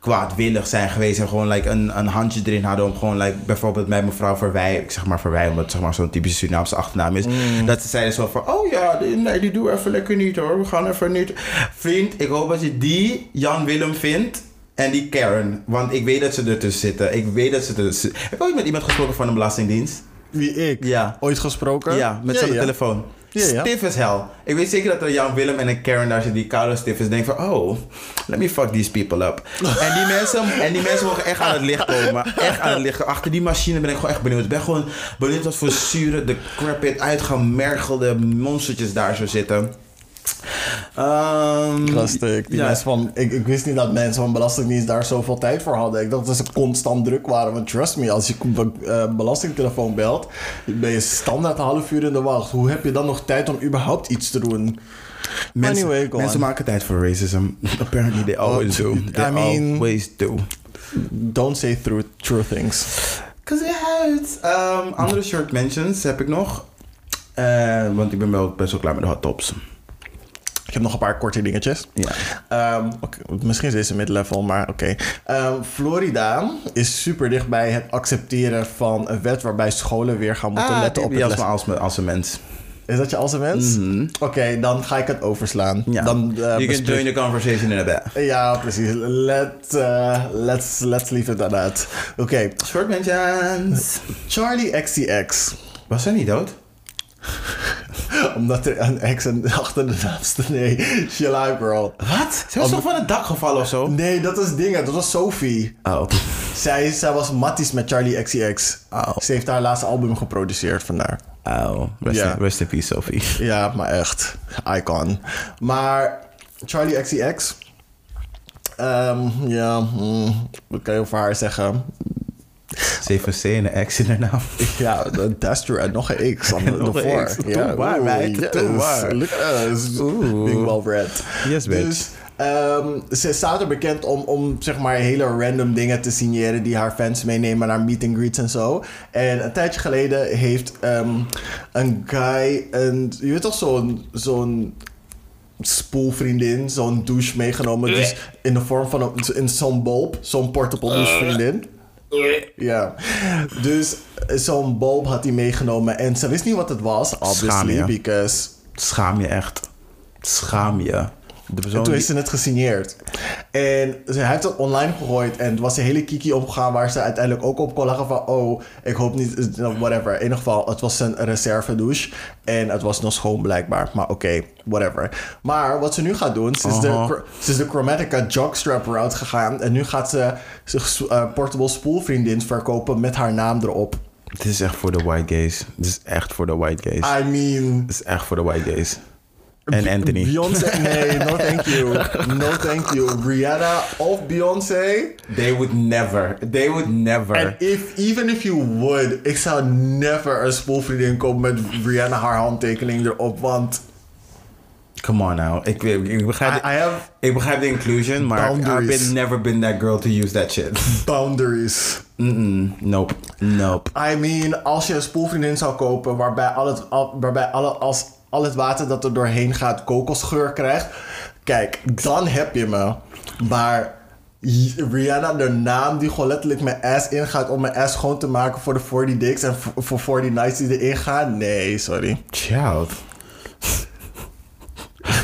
kwaadwillig zijn geweest en gewoon like, een, een handje erin hadden om gewoon like, bijvoorbeeld bij mevrouw Verwij, ik zeg maar Verwij, omdat het zeg maar, zo'n typische Surinaamse achternaam is. Dat ze zeiden zo van, oh ja, die- nee, die doen we even lekker niet hoor. We gaan even niet. Vriend, ik hoop dat je die Jan Willem vindt. En die Karen, want ik weet dat ze ertussen zitten. Ik weet dat ze ertussen Heb je ooit met iemand gesproken van een belastingdienst? Wie ik? Ja. Ooit gesproken? Ja, met zijn telefoon. Ja, ja. Stif as hell. Ik weet zeker dat er Jan Willem en een Karen daar zit die koude stif is. Denk van, oh, let me fuck these people up. en, die mensen, en die mensen mogen echt aan het licht komen. Echt aan het licht. Achter die machine ben ik gewoon echt benieuwd. Ik ben gewoon benieuwd wat voor zure, de crapit, uitgemergelde monstertjes daar zo zitten. Ehm, Plastic. Die ja. mensen van, ik, ik wist niet dat mensen van Belastingdienst daar zoveel tijd voor hadden. Ik dacht dat ze constant druk waren. Want trust me, als je eh, belastingtelefoon belt, ben je standaard een half uur in de wacht. Hoe heb je dan nog tijd om überhaupt iets te doen? Mensen, Anyway, go mensen maken tijd voor racism. Apparently they always do. They I mean- always do. Don't say true, true things. Cause it hurts. Ehm, andere short mentions heb ik nog. Eh, want ik ben wel best wel klaar met de hot tops. Ik heb nog een paar korte dingetjes. Ja. Ehm, oké, misschien is deze mid-level, maar oké. Ehm, Florida is super dichtbij het accepteren van een wet waarbij scholen weer gaan moeten letten op het les. als, als een mens. Is dat je als een mens? Oké, dan ga ik het overslaan. Mhm. Ja. Dan, eh, you can join the conversation in a bit. Ja, precies. Let, eh, let's, let's leave it at that. Oké, Short mentions. Charlie XCX. Was hij niet dood? Omdat er een ex achter de naam staat. Nee, out, girl. Wat? Ze was toch van het dak gevallen of zo? Nee, dat was dingen. Dat was Sophie. Oh. Zij, zij was matties met Charlie XCX. Oh. Ze heeft haar laatste album geproduceerd vandaar. Oh. Rest, in, rest in peace, Sophie. Ja, maar echt. Icon. Maar Charlie XCX. ehm, ja, hmm, wat kan je over haar zeggen? Ze heeft een C en een X in haar naam. Ja, true. En nog een X aan Nog een ervoor. X. Ja, oeh, meid. yes. Doe maar. Look at us. Well read. Yes, bitch. Dus ehm, ze staat er bekend om, om zeg maar hele random dingen te signeren die haar fans meenemen naar meet and greets en zo. En een tijdje geleden heeft ehm, een guy een, je weet toch zo'n zo'n spoelvriendin, zo'n douche meegenomen, dus in de vorm van een, in zo'n bulb, zo'n portable douche vriendin. Ja, dus zo'n bulb had hij meegenomen en ze wist niet wat het was, Schaam obviously, je. because Schaam je echt. Schaam je. De persoon En toen heeft ze het gesigneerd. En ze, hij heeft het online gegooid. En het was een hele kiki opgegaan waar ze uiteindelijk ook op kon lachen van... Oh, ik hoop niet... eh, Whatever. In ieder geval, het was een reserve douche. En het was nog schoon blijkbaar. Maar oké, whatever. Maar wat ze nu gaat doen... Ze is, de, ze is de Chromatica jogstrap route gegaan. En nu gaat ze zich eh, portable spoelvriendin verkopen met haar naam erop. Dit is echt voor de white gays. Dit is echt voor de white gays. I mean... Dit is echt voor de white gays. En Anthony. Beyoncé... Nee, no thank you. No thank you. Rihanna of Beyoncé... They would never. They would never. En if, even if you would, ik zou never een spoelvriendin kopen met Rihanna haar handtekening erop. Want Come on now. Ik, ik, ik begrijp, I, I have ik begrijp de inclusion, maar Boundaries. I've been, never been that girl to use that shit. boundaries. Mm-mm. Nope. Nope. I mean, als je een spoelvriendin zou kopen waarbij, al het, al, waarbij alle, als al het water dat er doorheen gaat kokosgeur krijgt. Kijk, dan heb je me. Maar Rihanna, de naam die gewoon letterlijk mijn ass ingaat om mijn ass schoon te maken voor de 40 dicks en voor- voor 40 nights die erin gaan. Nee, sorry. Child.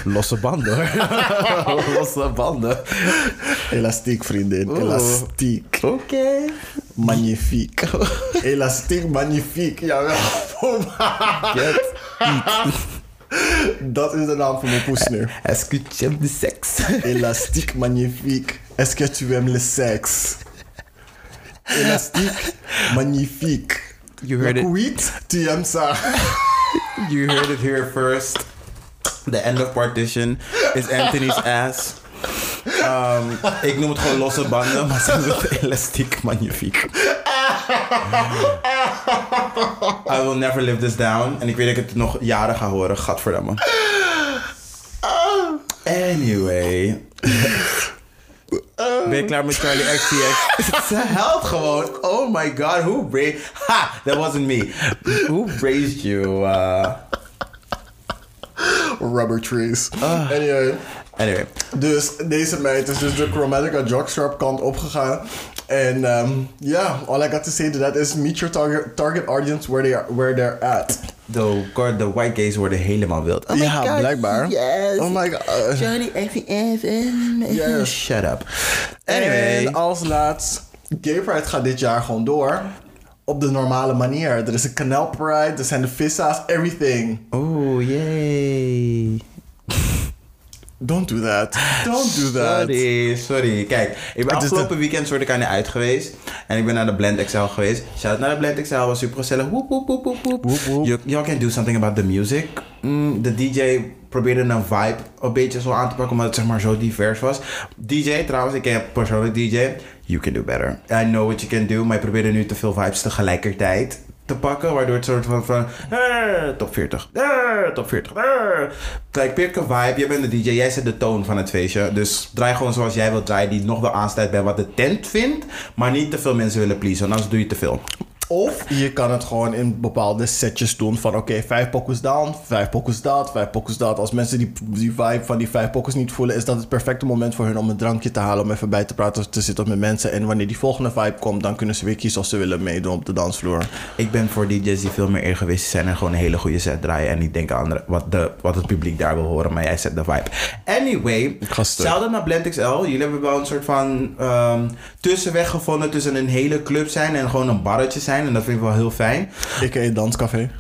Losse banden hoor. Losse banden. Elastiek, vriendin. Oeh. Elastiek. Oké. Magnifiek. Elastiek, magnifiek. Jawel. Get. Dat is de naam van mijn poes nu. Est-ce que tu aimes de sexe? Élastique magnifique. Est-ce que tu aimes le sexe? Élastique magnifique. You heard it. tu aimes ça? You heard it here first. The end of partition is Anthony's ass. Um, ik noem het gewoon losse banden, maar ze noemen het elastiek magnifiek. I will never live this down. En ik weet dat ik het nog jaren ga horen. Gadverdamme. Anyway. Ben je klaar met Charlie XTX? Ze helpt gewoon. Oh my god, who raised... Ha! That wasn't me. Who raised you? Uh... Rubber trees. Anyway. Anyway. Dus deze meid is dus de Chromatica Jockstrap kant opgegaan. En ehm, ja, all I got to say to that is meet your target, target audience where, they are, where they're at. De, de white gays worden helemaal wild. Oh my Ja, God, blijkbaar. Yes. Oh my god. Johnny XTX. Yes. Shut up. Anyway. En als laatst, Gay Pride gaat dit jaar gewoon door. Op de normale manier. Er is een Canal Pride, er zijn de vissa's, everything. Oh, yay. Don't do that. Don't do that. Sorry, sorry. Kijk, ik ben afgelopen weekend soort ik aan uit geweest. En ik ben naar de Blend XL geweest. Shout naar de Blend XL, was super gezellig. Woep, woep, woep, woep, woep. Y'all can do something about the music. Mm, de DJ probeerde een vibe een beetje zo aan te pakken, omdat het zeg maar zo divers was. DJ trouwens, ik ken persoonlijk DJ. You can do better. I know what you can do, maar je probeerde nu te veel vibes tegelijkertijd te pakken, waardoor het soort van eh, top 40, eh, top 40. eh. Kijk, pick een vibe. Jij bent de DJ, jij zet de toon van het feestje. Dus draai gewoon zoals jij wilt draaien, die nog wel aansluit bij wat de tent vindt, maar niet te veel mensen willen pleasen, anders doe je te veel. Of je kan het gewoon in bepaalde setjes doen van oké, vijf pokus down, vijf pokus dat, vijf pokus dat. Als mensen die, die vibe van die vijf pokus niet voelen, is dat het perfecte moment voor hun om een drankje te halen, om even bij te praten, of te zitten met mensen. En wanneer die volgende vibe komt, dan kunnen ze weer kiezen of ze willen meedoen op de dansvloer. Ik ben voor DJ's die veel meer egoïstisch zijn en gewoon een hele goede set draaien. En niet denken aan wat, de, wat het publiek daar wil horen, maar jij zet de vibe. Anyway, stuk. shout-out naar Blend XL. Jullie hebben wel een soort van ehm, tussenweg gevonden tussen een hele club zijn en gewoon een barretje zijn. En dat vind ik wel heel fijn. Ik een danscafé.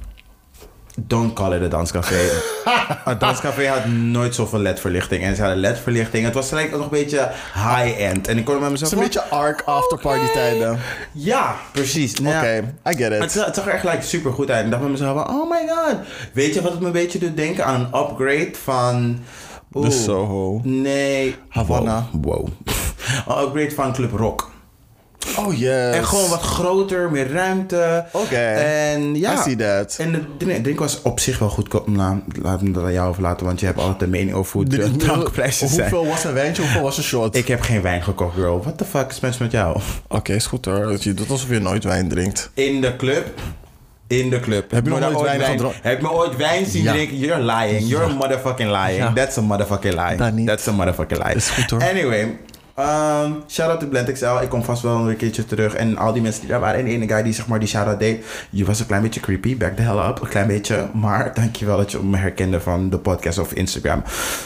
Don't call it a danscafé. een danscafé had nooit zoveel ledverlichting. En ze hadden ledverlichting. Het was gelijk ook nog een beetje high-end. En ik kon met Het mezelf is een beetje arc afterparty Oké. tijden. Ja, precies. Oké, Nou ja, I get Het, it. zag- het zag er echt like, super goed uit. En ik dacht met mezelf van, oh my god. Weet je wat het me een beetje doet denken aan een upgrade van... De Soho. Nee. Havana. Wow. wow. een upgrade van Club Rock. Oh yes. En gewoon wat groter, meer ruimte. Oké. En ja. I see that. En de drink, drink was op zich wel goedkoop. Nou, laat me dat aan jou overlaten, want je hebt altijd een mening over hoe de drankprijzen zijn. Hoeveel was een wijntje, hoeveel was een shot? Ik heb geen wijn gekocht, girl. What the fuck is mis met jou? Oké, is goed hoor. Je doet alsof je nooit wijn drinkt. In de club. In de club. Heb je nog nooit wijn gedronken? Heb je me ooit wijn zien Ja. drinken? You're lying. You're a motherfucking lying. Ja. That's a motherfucking lie. Dat. That's a motherfucking lie. Is goed, hoor. Anyway. Um, shout out to Blend XL. Ik kom vast wel een keertje terug. En al die mensen die daar waren. En de ene guy die zeg maar die shout out deed. Je was een klein beetje creepy. Back the hell up. Een klein beetje. Maar dankjewel dat je me herkende van de podcast of Instagram.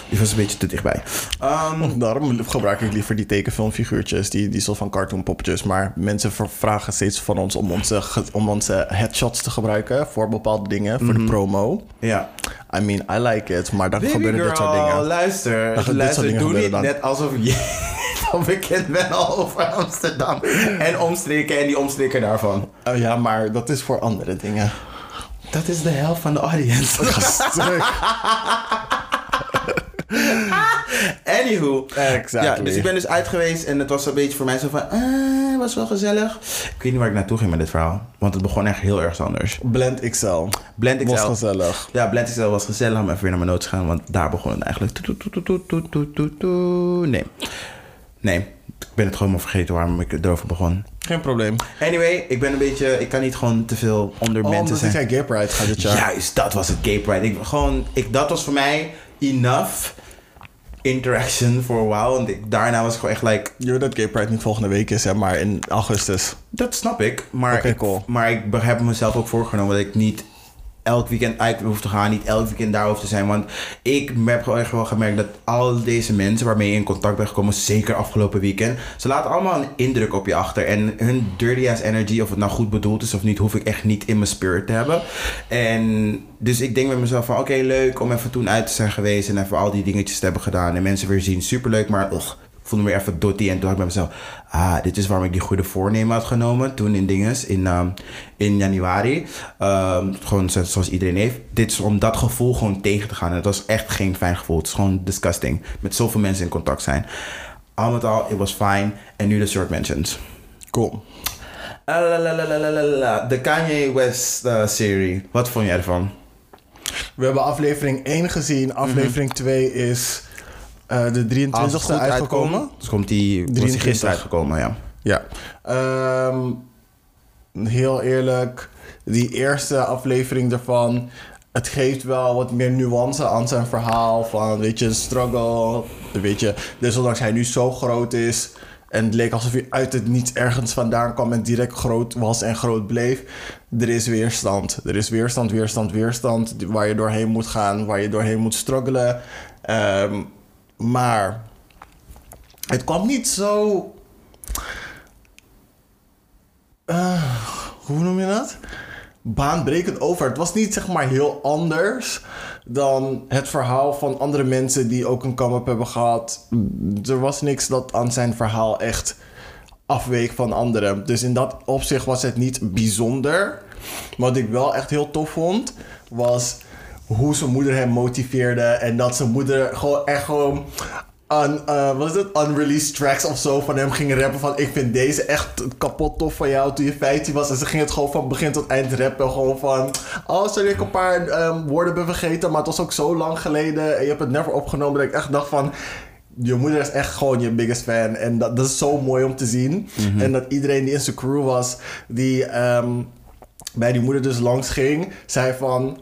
Je was een beetje te dichtbij. Um, Daarom gebruik ik liever die tekenfilmfiguurtjes, die, die soort van cartoonpoppetjes. Maar mensen vragen steeds van ons om onze, om onze headshots te gebruiken voor bepaalde dingen, voor de promo. ja. I mean, I like it, maar dan Baby gebeuren girl, dit soort dingen. luister. Dan dit luister, dingen doe niet dan. net alsof je al bekend bent al over Amsterdam. En omstreken en die omstreken daarvan. Oh ja, maar dat is voor andere dingen. Dat is de helft van de audience. Anywho. Exactly. Ja, dus ik ben dus uit geweest en het was een beetje voor mij zo van, ah, was wel gezellig. Ik weet niet waar ik naartoe ging met dit verhaal. Want het begon echt heel erg anders. Blend XL. Blend XL. Was gezellig. Ja, Blend XL was gezellig om even weer naar mijn notes te gaan, want daar begon het eigenlijk. Nee. Nee, ik ben het gewoon maar vergeten waarom ik erover begon. Geen probleem. Anyway, ik ben een beetje, ik kan niet gewoon te veel onder Oh, mensen zijn. ik Gay Pride ga dit jaar. Juist, dat was het gay pride. Ik, gewoon, ik, dat was voor mij enough interaction for a while. En ik, daarna was ik gewoon echt like, Je weet dat Gay Pride niet volgende week is, hè, maar in augustus. dat snap ik. Maar, ik, cool. maar ik heb mezelf ook voorgenomen dat ik niet elk weekend uit hoef te gaan. Niet elk weekend daar hoef te zijn. Want ik heb gewoon echt wel gemerkt dat al deze mensen waarmee je in contact bent gekomen, zeker afgelopen weekend, ze laten allemaal een indruk op je achter. En hun dirty ass energy, of het nou goed bedoeld is of niet, hoef ik echt niet in mijn spirit te hebben. En dus ik denk met mezelf van oké, leuk om even toen uit te zijn geweest en even al die dingetjes te hebben gedaan. En mensen weer zien, superleuk, maar ik voelde me weer even dotty. En toen had ik bij mezelf, ah, dit is waarom ik die goede voornemen had genomen. Toen in dinges, in, ehm, in januari. Ehm, gewoon zo- zoals iedereen heeft. Dit is om dat gevoel gewoon tegen te gaan. En het was echt geen fijn gevoel. Het is gewoon disgusting. Met zoveel mensen in contact zijn. Al met al, it was fine. En nu de short mentions. Cool. La, la, la, la, la, la, la. De Kanye West eh, serie. Wat vond jij ervan? We hebben aflevering 1 gezien. Aflevering 2 is eh, de 23e uitgekomen. Dus komt die, was die 23. gisteren uitgekomen, ja. Ja. Ehm, heel eerlijk, die eerste aflevering daarvan. Het geeft wel wat meer nuance aan zijn verhaal. Van, weet je, een struggle. Weet je, desondanks hij nu zo groot is. En het leek alsof hij uit het niets ergens vandaan kwam en direct groot was en groot bleef. Er is weerstand. Er is weerstand, weerstand, weerstand. Waar je doorheen moet gaan, waar je doorheen moet struggelen. Ehm, maar het kwam niet zo eh, hoe noem je dat? Baanbrekend over. Het was niet zeg maar heel anders dan het verhaal van andere mensen die ook een come-up hebben gehad. Er was niks dat aan zijn verhaal echt afweek van anderen. Dus in dat opzicht was het niet bijzonder. Wat ik wel echt heel tof vond, was hoe zijn moeder hem motiveerde. En dat zijn moeder gewoon echt gewoon un, eh, wat is het? unreleased tracks of zo van hem ging rappen van ik vind deze echt kapot tof van jou toen je 15 was. En ze ging het gewoon van begin tot eind rappen. Gewoon van, oh sorry ik een paar ehm, woorden ben vergeten, maar het was ook zo lang geleden. En je hebt het never opgenomen dat ik echt dacht van... je moeder is echt gewoon je biggest fan. En dat, dat is zo mooi om te zien. En dat iedereen die in zijn crew was, die ehm, bij die moeder dus langs ging, zei van.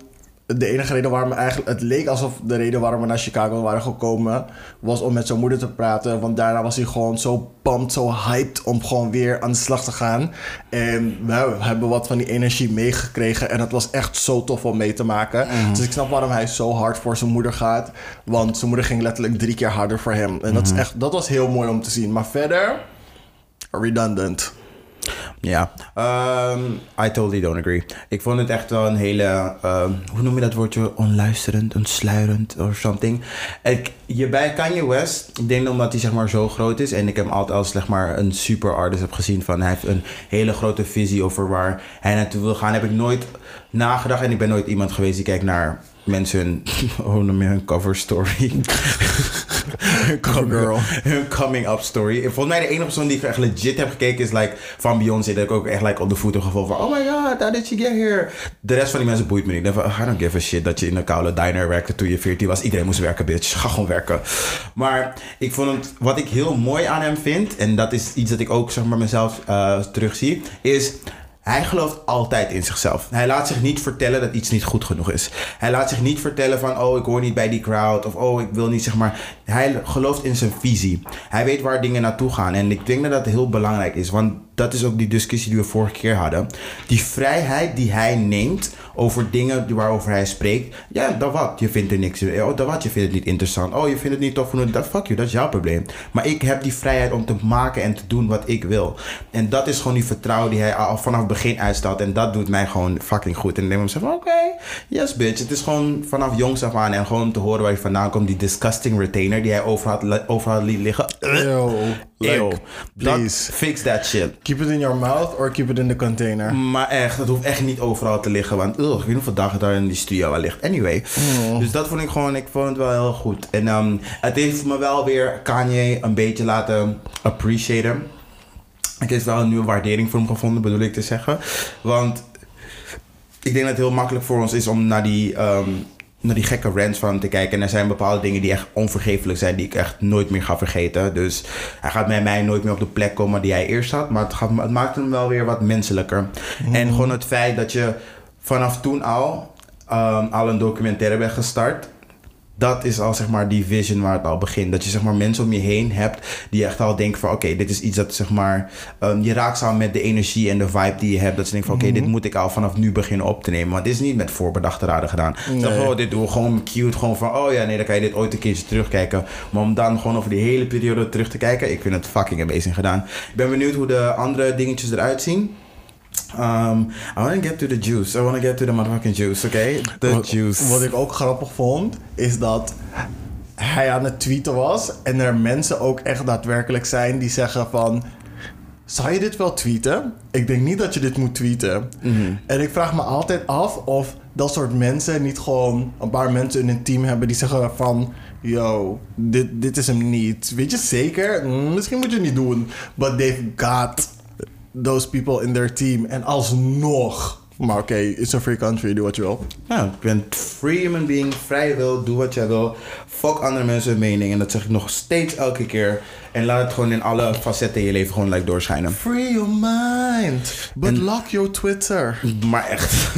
De enige reden waarom we eigenlijk. Het leek alsof de reden waarom we naar Chicago waren gekomen. was om met zijn moeder te praten. Want daarna was hij gewoon zo pumped, zo hyped. om gewoon weer aan de slag te gaan. En we hebben wat van die energie meegekregen. En het was echt zo tof om mee te maken. Dus ik snap waarom hij zo hard voor zijn moeder gaat. Want zijn moeder ging letterlijk drie keer harder voor hem. En dat, is echt, dat was heel mooi om te zien. Maar verder. Redundant. Ja, Ehm, I totally don't agree. Ik vond het echt wel een hele, ehm, hoe noem je dat woordje? Onluisterend, ontsluierend of something. Ik, je bij Kanye West, ik denk omdat hij zeg maar zo groot is en ik hem altijd als zeg maar een super artist heb gezien van hij heeft een hele grote visie over waar hij naartoe wil gaan, heb ik nooit nagedacht en ik ben nooit iemand geweest die kijkt naar mensen hun, hoe noem je hun cover story. Cover girl. hun coming up story. Volgens mij de enige persoon die ik echt legit heb gekeken is like van Beyoncé. Dat ik ook echt like op de voet heb gevoeld van oh my god, how did you get here? De rest van die mensen boeit me niet. Ik denk van I don't give a shit dat je in een koude diner werkte toen je 14 was. Iedereen moest werken, bitch. Ga gewoon werken. Maar ik vond het, wat ik heel mooi aan hem vind, en dat is iets dat ik ook zeg maar mezelf eh, terugzie, is hij gelooft altijd in zichzelf. Hij laat zich niet vertellen dat iets niet goed genoeg is. Hij laat zich niet vertellen van, oh, ik hoor niet bij die crowd. Of, oh, ik wil niet, zeg maar. Hij gelooft in zijn visie. Hij weet waar dingen naartoe gaan. En ik denk dat dat heel belangrijk is. Want dat is ook die discussie die we vorige keer hadden. Die vrijheid die hij neemt over dingen waarover hij spreekt. Ja, dan wat? Je vindt er niks in. Oh, dan wat? Je vindt het niet interessant. Oh, je vindt het niet tof. genoeg. Dat fuck you, dat is jouw probleem. Maar ik heb die vrijheid om te maken en te doen wat ik wil. En dat is gewoon die vertrouwen die hij al vanaf het begin uitstelt. En dat doet mij gewoon fucking goed. En dan denk ik van, oké, yes bitch. Het is gewoon vanaf jongs af aan en gewoon om te horen waar je vandaan komt. Die disgusting retainer die hij overal, overal liet liggen. Ew. Dat, please. fix that shit. Keep it in your mouth or keep it in the container. Maar echt, dat hoeft echt niet overal te liggen. Want ugh, ik weet niet hoeveel dagen daar in die studio al ligt. Anyway. Dus dat vond ik gewoon, ik vond het wel heel goed. En ehm, het heeft me wel weer Kanye een beetje laten appreciëren. Ik heb wel een nieuwe waardering voor hem gevonden, bedoel ik te zeggen. Want ik denk dat het heel makkelijk voor ons is om naar die, ehm, naar die gekke rants van te kijken. En er zijn bepaalde dingen die echt onvergeeflijk zijn, die ik echt nooit meer ga vergeten. Dus hij gaat met mij nooit meer op de plek komen die hij eerst had. Maar het, gaat, het maakt hem wel weer wat menselijker. En gewoon het feit dat je vanaf toen al, ehm, al een documentaire bent gestart. Dat is al zeg maar die vision waar het al begint. Dat je zeg maar mensen om je heen hebt die echt al denken van oké, dit is iets dat zeg maar ehm, je raakt samen met de energie en de vibe die je hebt. Dat ze denken van oké, dit moet ik al vanaf nu beginnen op te nemen. Want dit is niet met voorbedachte raden gedaan. Nee. Nee. oh, dit doen we gewoon cute, gewoon van oh ja, nee, dan kan je dit ooit een keertje terugkijken. Maar om dan gewoon over die hele periode terug te kijken, ik vind het fucking amazing gedaan. Ik ben benieuwd hoe de andere dingetjes eruit zien. Um, I want to get to the juice. I want to get to the motherfucking juice, oké? The Wat- juice. Wat ik ook grappig vond, is dat hij aan het tweeten was. En er mensen ook echt daadwerkelijk zijn die zeggen van... Zou je dit wel tweeten? Ik denk niet dat je dit moet tweeten. En ik vraag me altijd af of dat soort mensen niet gewoon een paar mensen in een team hebben die zeggen van... Yo, dit, dit is hem niet. Weet je zeker? Mm, Misschien moet je het niet doen. But they've got those people in their team. En alsnog... Maar oké, it's a free country, doe wat je wil. Nou, ik ben free human being, vrij wil, doe wat jij wil. Fuck andere mensen hun mening. En dat zeg ik nog steeds elke keer. En laat het gewoon in alle facetten in je leven gewoon like doorschijnen. Free your mind, but lock your Twitter. Maar echt.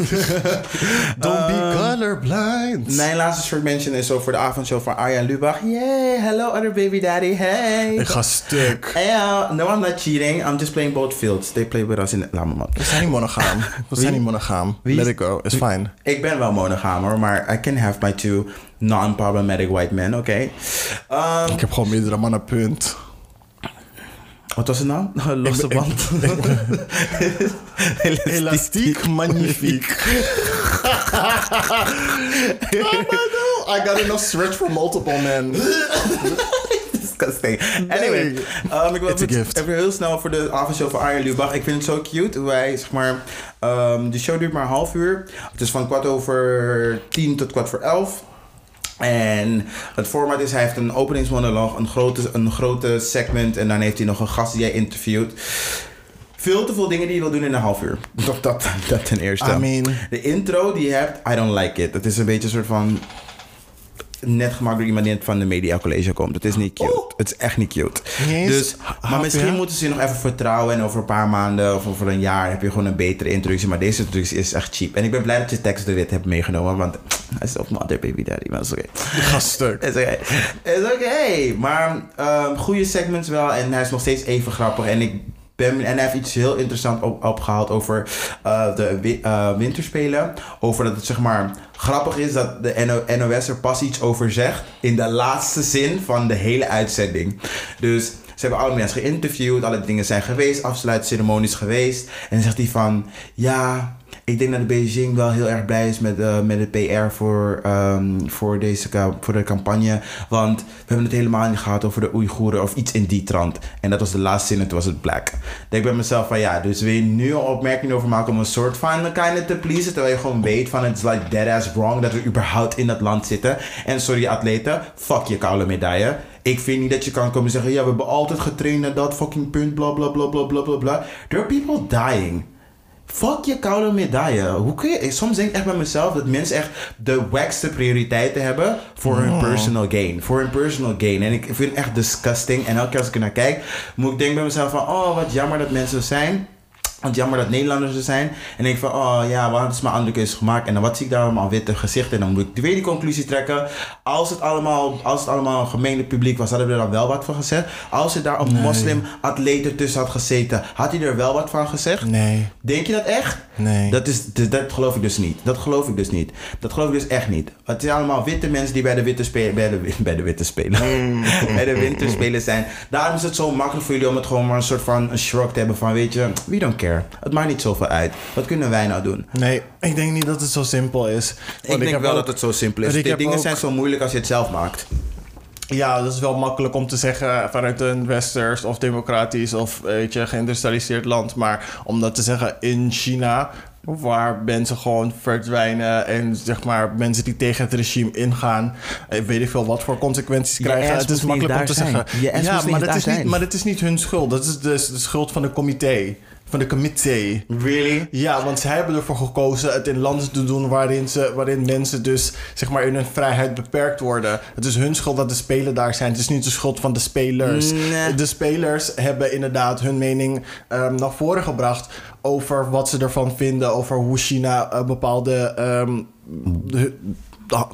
Don't be colorblind. Mijn laatste short mention is zo voor de avondshow van Arjan Lubach. Yay, hello other baby daddy, hey. Ik ga stuk. Hey, uh, no, I'm not cheating. I'm just playing both fields. They play with us in... Laat me man. We zijn niet monogaam. We zijn niet monogaam. Let it go. It's fine. Ik ben wel monogaam hoor, maar I can have my two non-problematic white men, oké? Um, Ik heb gewoon meerdere mannen, punt. wat was het nou? Losse ik- band. Elastiek, magnifiek. oh my no, I got enough stretch for multiple men. Disgusting. Anyway, um, ik wil even, even heel snel voor de avondshow van Arjen Lubach. Ik vind het zo cute hoe wij, zeg maar... um, de show duurt maar een half uur. Het is van kwart over tien tot kwart voor elf. En het format is, hij heeft een openingsmonoloog, een grote, een grote segment... en dan heeft hij nog een gast die hij interviewt. Veel te veel dingen die je wil doen in een half uur. Dat, dat, dat ten eerste. I mean- de intro die je hebt, I don't like it. Het is een beetje een soort van... net gemaakt door iemand die van de media college komt. Het is niet cute. Oh. Het is echt niet cute. Dus, maar hap, misschien ja? moeten ze je nog even vertrouwen. En over een paar maanden of over een jaar heb je gewoon een betere introductie. Maar deze introductie is echt cheap. En ik ben blij dat je tekst de wit hebt meegenomen. Want hij is of mother baby daddy. Maar dat is oké. Ga stuk. Is oké. Is oké. Maar ehm goede segments wel. En hij is nog steeds even grappig. En ik ben, en hij heeft iets heel interessants op, opgehaald over eh, de eh, winterspelen. Over dat het zeg maar grappig is dat de NO NOS er pas iets over zegt. In de laatste zin van de hele uitzending. Dus ze hebben alle mensen geïnterviewd. Alle dingen zijn geweest. Afsluitceremonies geweest. En dan zegt hij van... Ja, ik denk dat Beijing wel heel erg blij is met, eh, met het PR voor, ehm, voor, deze, voor de campagne. Want we hebben het helemaal niet gehad over de Oeigoeren of iets in die trant. En dat was de laatste zin en toen was het black. Ik denk bij mezelf van ja, dus wil je nu een opmerking over maken om een soort van kind te pleasen. Terwijl je gewoon weet van het is like dead ass wrong dat we überhaupt in dat land zitten. En sorry atleten, fuck je koude medaille. Ik vind niet dat je kan komen zeggen, ja we hebben altijd getraind naar dat fucking punt, bla bla bla bla bla bla bla. There are people dying. Fuck je koude medaille. Hoe kun je... Soms denk ik echt bij mezelf dat mensen echt de wackste prioriteiten hebben voor hun personal gain. Voor hun personal gain. En ik vind het echt disgusting. En elke keer als ik er naar kijk, moet ik denken bij mezelf van... Oh, wat jammer dat mensen zo zijn. Want jammer dat Nederlanders er zijn. En denk ik van, oh ja, we hadden dus maar andere keuzes gemaakt. En dan wat zie ik daar allemaal witte gezichten. En dan moet ik weer die conclusie trekken. Als het allemaal, als het allemaal een gemengde publiek was, hadden we er dan wel wat van gezegd. Als er daar een moslim atleet ertussen had gezeten, had hij er wel wat van gezegd? Nee. Denk je dat echt? Nee. Dat, is, dat, dat geloof ik dus niet. Dat geloof ik dus niet. Dat geloof ik dus echt niet. Het zijn allemaal witte mensen die bij de witte spelen. Bij de, bij de witte spelen. bij de winterspelen zijn. Daarom is het zo makkelijk voor jullie om het gewoon maar een soort van een shrug te hebben van weet je, we don't care. Het maakt niet zoveel uit. Wat kunnen wij nou doen? Nee, ik denk niet dat het zo simpel is. ik denk wel ook- dat het zo simpel is. Die dingen ook- zijn zo moeilijk als je het zelf maakt. Ja, dat is wel makkelijk om te zeggen vanuit een westers of democratisch of weet je, geïndustrialiseerd land. Maar om dat te zeggen in China, waar mensen gewoon verdwijnen en zeg maar mensen die tegen het regime ingaan, weet ik veel wat voor consequenties krijgen. Het is makkelijk om te zeggen. Je ja, maar dat is niet, maar dat is niet hun schuld. Dat is dus de schuld van de comité. Van de comité. Really? Ja, want zij hebben ervoor gekozen het in landen te doen waarin, ze, waarin mensen dus zeg maar in hun vrijheid beperkt worden. Het is hun schuld dat de spelen daar zijn. Het is niet de schuld van de spelers. Nee. De spelers hebben inderdaad hun mening ehm, naar voren gebracht over wat ze ervan vinden, over hoe China eh, bepaalde ehm, de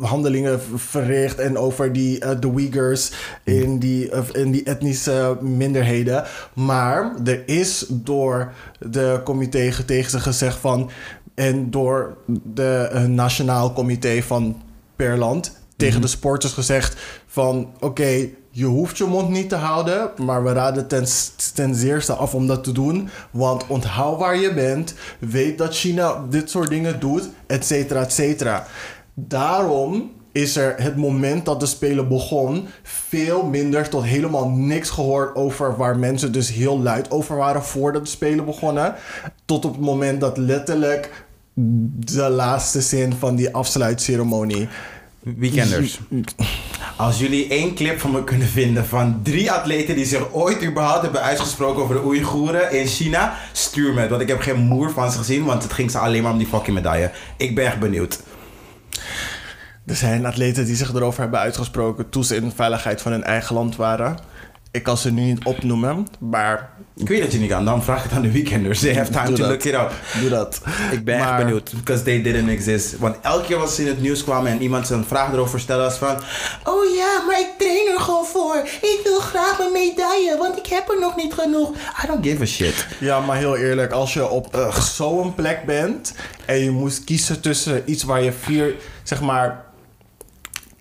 handelingen verricht en over die, eh, de Uyghurs in die, of in die etnische minderheden. Maar er is door de comité tegen ze gezegd van en door de eh, nationaal comité van per land tegen de sporters gezegd van oké, je hoeft je mond niet te houden, maar we raden ten, ten zeerste af om dat te doen. Want onthoud waar je bent, weet dat China dit soort dingen doet, et cetera, et cetera. Daarom is er het moment dat de Spelen begon veel minder tot helemaal niks gehoord over waar mensen dus heel luid over waren voordat de Spelen begonnen. Tot op het moment dat letterlijk de laatste zin van die afsluitceremonie. Weekenders. Als jullie één clip van me kunnen vinden van drie atleten die zich ooit überhaupt hebben uitgesproken over de Oeigoeren in China, stuur me het. Want ik heb geen moer van ze gezien, want het ging ze alleen maar om die fucking medaille. Ik ben echt benieuwd. Er zijn atleten die zich erover hebben uitgesproken toen ze in veiligheid van hun eigen land waren. Ik kan ze nu niet opnoemen, maar Ik weet dat je niet kan, dan vraag het aan de Weekenders. They have time Doe to dat. look it up. doe dat. Ik ben echt benieuwd, because they didn't exist. Want elke keer als ze in het nieuws kwamen en iemand zijn vraag erover stelde, was van... Oh ja, maar ik train er gewoon voor. Ik wil graag mijn medaille, want ik heb er nog niet genoeg. I don't give a shit. Ja, maar heel eerlijk, als je op zo'n plek bent en je moest kiezen tussen iets waar je vier, zeg maar,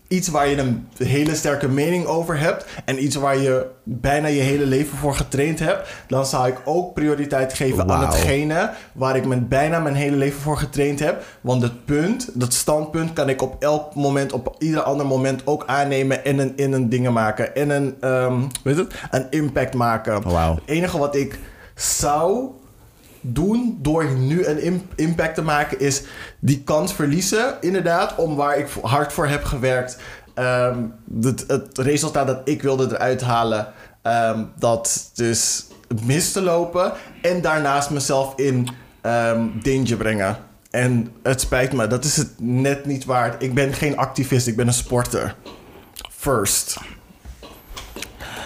iets waar je een hele sterke mening over hebt en iets waar je bijna je hele leven voor getraind hebt, dan zou ik ook prioriteit geven aan hetgene waar ik mijn, bijna mijn hele leven voor getraind heb. Want het punt, dat standpunt, kan ik op elk moment, op ieder ander moment ook aannemen en een, in een dingen maken. En een, ehm, weet het, een impact maken. Het enige wat ik zou doen door nu een im- impact te maken is die kans verliezen, inderdaad, om waar ik hard voor heb gewerkt. ehm, het, het resultaat dat ik wilde eruit halen, ehm, dat dus mis te lopen en daarnaast mezelf in ehm, danger brengen. En het spijt me, dat is het net niet waard. Ik ben geen activist, ik ben een sporter. First.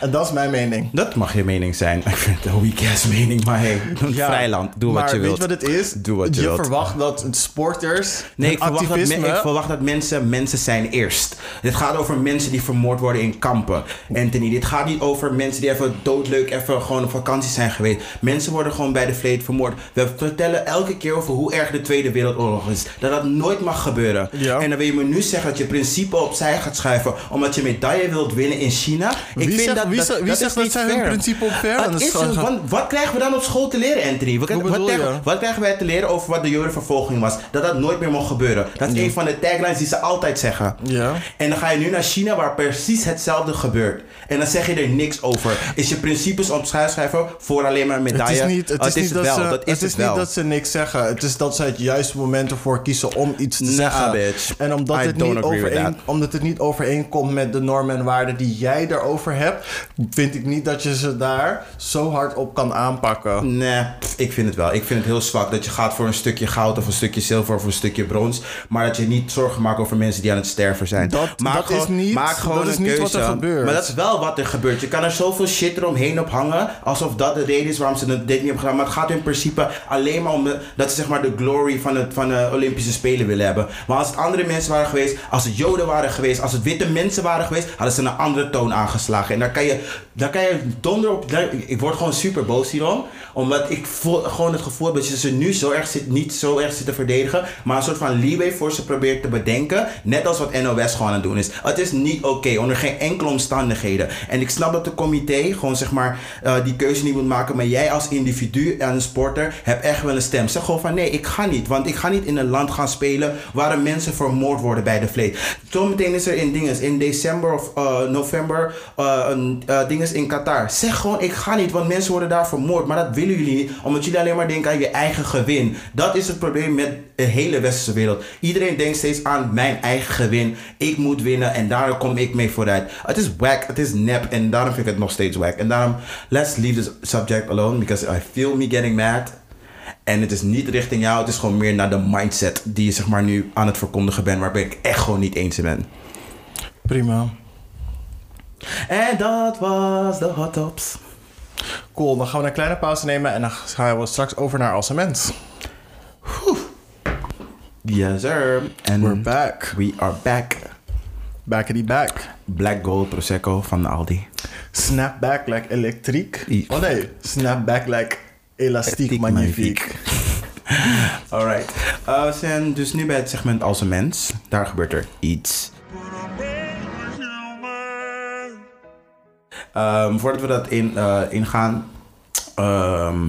En dat is mijn mening. Dat mag je mening zijn. Ik vind het een weak-ass mening, maar hey, Ja, vrijland, doe wat maar je wilt. weet je wat het is? Doe wat je wilt. verwacht dat sporters Nee, ik verwacht, dat, me- ik verwacht dat mensen mensen zijn eerst. Dit gaat over mensen die vermoord worden in kampen. Anthony, dit gaat niet over mensen die even doodleuk even gewoon op vakantie zijn geweest. Mensen worden gewoon bij de vleet vermoord. We vertellen elke keer over hoe erg de Tweede Wereldoorlog is. Dat dat nooit mag gebeuren. Ja. En dan wil je me nu zeggen dat je principe opzij gaat schuiven omdat je medaille wilt winnen in China. Wie zegt- dat, wie dat, zegt- wie dat zegt zij hun principe op fair aan Het is want wat krijgen we dan op school te leren, Anthony? Wat, krijgen, wat krijgen wij te leren over wat de jodenvervolging was? Dat dat nooit meer mocht gebeuren. Dat is een van de taglines die ze altijd zeggen. Ja. En dan ga je nu naar China waar precies hetzelfde gebeurt. En dan zeg je er niks over. Is je principes op schrijven voor alleen maar een Het medaille? is niet, het Oh, is niet dat, ze, het is niet dat ze niks zeggen. Het is dat ze het juiste moment ervoor kiezen om iets te Nah, zeggen. bitch. En omdat I het, niet overeen, omdat het niet overeenkomt met de normen en waarden die jij erover hebt, vind ik niet dat je ze daar zo hard op kan aanpakken. Nee, ik vind het wel. Ik vind het heel zwak dat je gaat voor een stukje goud of een stukje zilver of een stukje brons. Maar dat je niet zorgen maakt over mensen die aan het sterven zijn. Dat- Maak dat is gewoon- niet- maak gewoon dat is een niet keuze. wat er gebeurt. Maar dat is wel wat er gebeurt. Je kan er zoveel shit eromheen op hangen. Alsof dat de reden is waarom ze dit niet hebben gedaan. Maar het gaat in principe alleen maar om de, dat ze zeg maar de glory van, het, van de Olympische Spelen willen hebben. Maar als het andere mensen waren geweest, als het Joden waren geweest, als het witte mensen waren geweest, hadden ze een andere toon aangeslagen. En daar kan je, daar kan je donder op. ik word gewoon super boos hierom. Omdat ik voel gewoon het gevoel dat je ze nu zo erg zit, niet zo erg zit te verdedigen. Maar een soort van leeway voor ze probeert te bedenken. Net als wat NOS gewoon aan het doen is. Het is niet oké, onder geen enkele omstandigheden. En ik snap dat de comité gewoon zeg maar eh, die keuze niet moet maken. Maar jij als individu en sporter hebt echt wel een stem. Zeg gewoon van nee, ik ga niet. Want ik ga niet in een land gaan spelen waar mensen vermoord worden bij de vleet. Zometeen is er in dingen in december of eh, november eh, een eh, dinges in Qatar. Zeg gewoon ik ga niet, want mensen worden daar vermoord. Maar dat willen jullie niet, omdat jullie alleen maar denken aan je eigen gewin. Dat is het probleem met de hele westerse wereld. Iedereen denkt steeds aan mijn eigen gewin. Ik moet winnen en daar kom ik mee vooruit. Het is whack, het is nep en daarom vind ik het nog steeds whack. En daarom, let's leave this subject alone because I feel me getting mad. En het is niet richting jou, het is gewoon meer naar de mindset die je zeg maar nu aan het verkondigen bent, waarbij ik echt gewoon niet eens in ben. Prima. En dat was de hot tops. Cool, dan gaan we een kleine pauze nemen en dan gaan we straks over naar Alcement. Yes sir. And We're back. We are back. Back in die back. Black Gold Prosecco van Aldi. Snap back like elektriek. Oh nee, snap back like elastiek magnifiek. Alright. Uh, we zijn dus nu bij het segment Als een Mens. Daar gebeurt er iets. Ehm, voordat we dat in, eh, ingaan, ehm,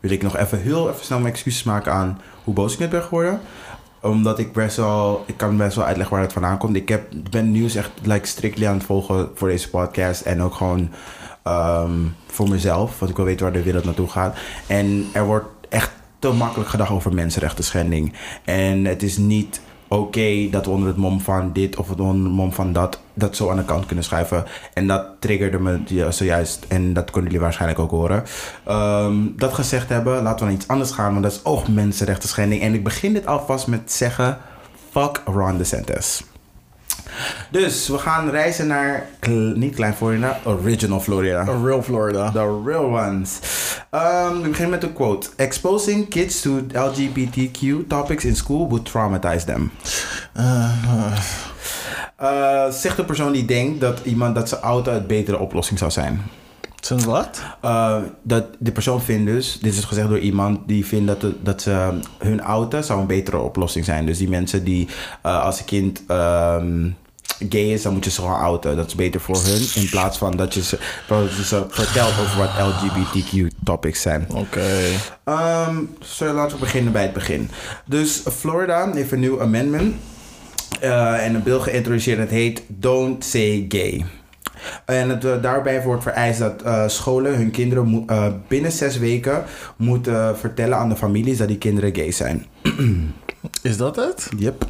wil ik nog even heel even snel mijn excuses maken aan hoe boos ik net ben geworden. Omdat ik best wel, ik kan best wel uitleggen waar het vandaan komt. Ik heb, ben nieuws echt like, strictly aan het volgen voor deze podcast. En ook gewoon ehm, voor mezelf, want ik wil weten waar de wereld naartoe gaat. En er wordt echt te makkelijk gedacht over mensenrechten schending. En het is niet oké dat we onder het mom van dit of onder het mom van dat dat zo aan de kant kunnen schuiven. En dat triggerde me zojuist. En dat konden jullie waarschijnlijk ook horen. Ehm, dat gezegd hebben, laten we naar iets anders gaan. Want dat is ook mensenrechten schending. En ik begin dit alvast met zeggen... Fuck Ron DeSantis. Dus we gaan reizen naar, niet Klein Florida, Original Florida. A real Florida. The real ones. Um, we beginnen met een quote. Exposing kids to LGBTQ topics in school would traumatize them. Uh, zegt de persoon die denkt dat iemand dat zijn auto het betere oplossing zou zijn. Zijn wat? Uh, dat de persoon vindt dus, dit is gezegd door iemand die vindt dat, de- dat ze, hun auto zou een betere oplossing zijn. Dus die mensen die uh, als een kind ehm, gay is, dan moet je ze gewoon outen. Dat is beter voor hun. In plaats van dat je ze, dat je ze vertelt over wat LGBTQ topics zijn. Oké. Ehm, zo, laten we beginnen bij het begin. Dus Florida heeft een nieuw amendment. eh, en een bill geïntroduceerd. Het heet Don't Say Gay. En het, eh, daarbij wordt vereist dat eh, scholen hun kinderen mo- eh, binnen zes weken moeten vertellen aan de families dat die kinderen gay zijn. Is dat het? Yep.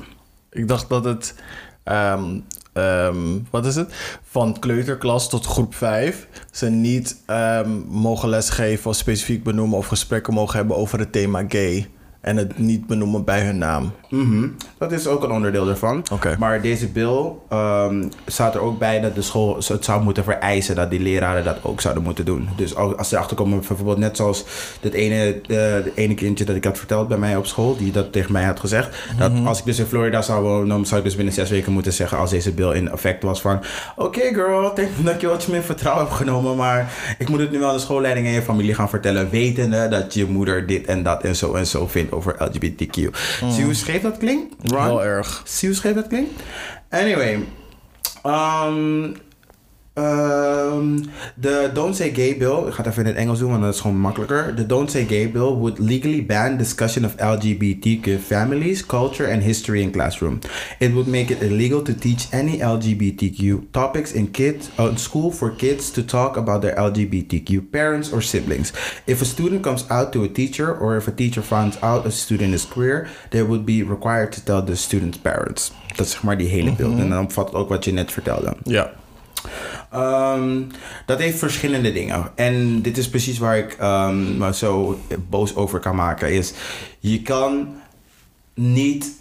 Ik dacht dat het... ehm, ehm, wat is het? Van kleuterklas tot groep 5... ze niet ehm, mogen lesgeven of specifiek benoemen... of gesprekken mogen hebben over het thema gay. En het niet benoemen bij hun naam. Mhm. Dat is ook een onderdeel ervan. Maar deze bill ehm, staat er ook bij dat de school het zou moeten vereisen dat die leraren dat ook zouden moeten doen. Dus als ze erachter komen, bijvoorbeeld net zoals dat ene, eh, ene kindje dat ik had verteld bij mij op school, die dat tegen mij had gezegd. Dat als ik dus in Florida zou wonen, dan zou ik dus binnen zes weken moeten zeggen als deze bill in effect was van oké girl, denk dat je wat meer vertrouwen hebt genomen, maar ik moet het nu wel aan de schoolleiding en je familie gaan vertellen, wetende dat je moeder dit en dat en zo en zo vindt over LGBTQ. Zie hoe scheef dat klinkt? Ron? Heel erg. Zie hoe scheef dat klinkt? Anyway. Um, um, de Don't Say Gay Bill, ik ga het even in het Engels doen, want dat is gewoon makkelijker. De Don't Say Gay Bill would legally ban discussion of LGBTQ families, culture, and history in classroom. It would make it illegal to teach any LGBTQ topics in kids uh, school for kids to talk about their LGBTQ parents or siblings. If a student comes out to a teacher, or if a teacher finds out a student is queer, they would be required to tell the student's parents. Dat is zeg maar die hele beeld. En dan omvat het ook wat je net vertelde. Ja. Ehm, dat heeft verschillende dingen. En dit is precies waar ik ehm, me zo boos over kan maken. Is je kan niet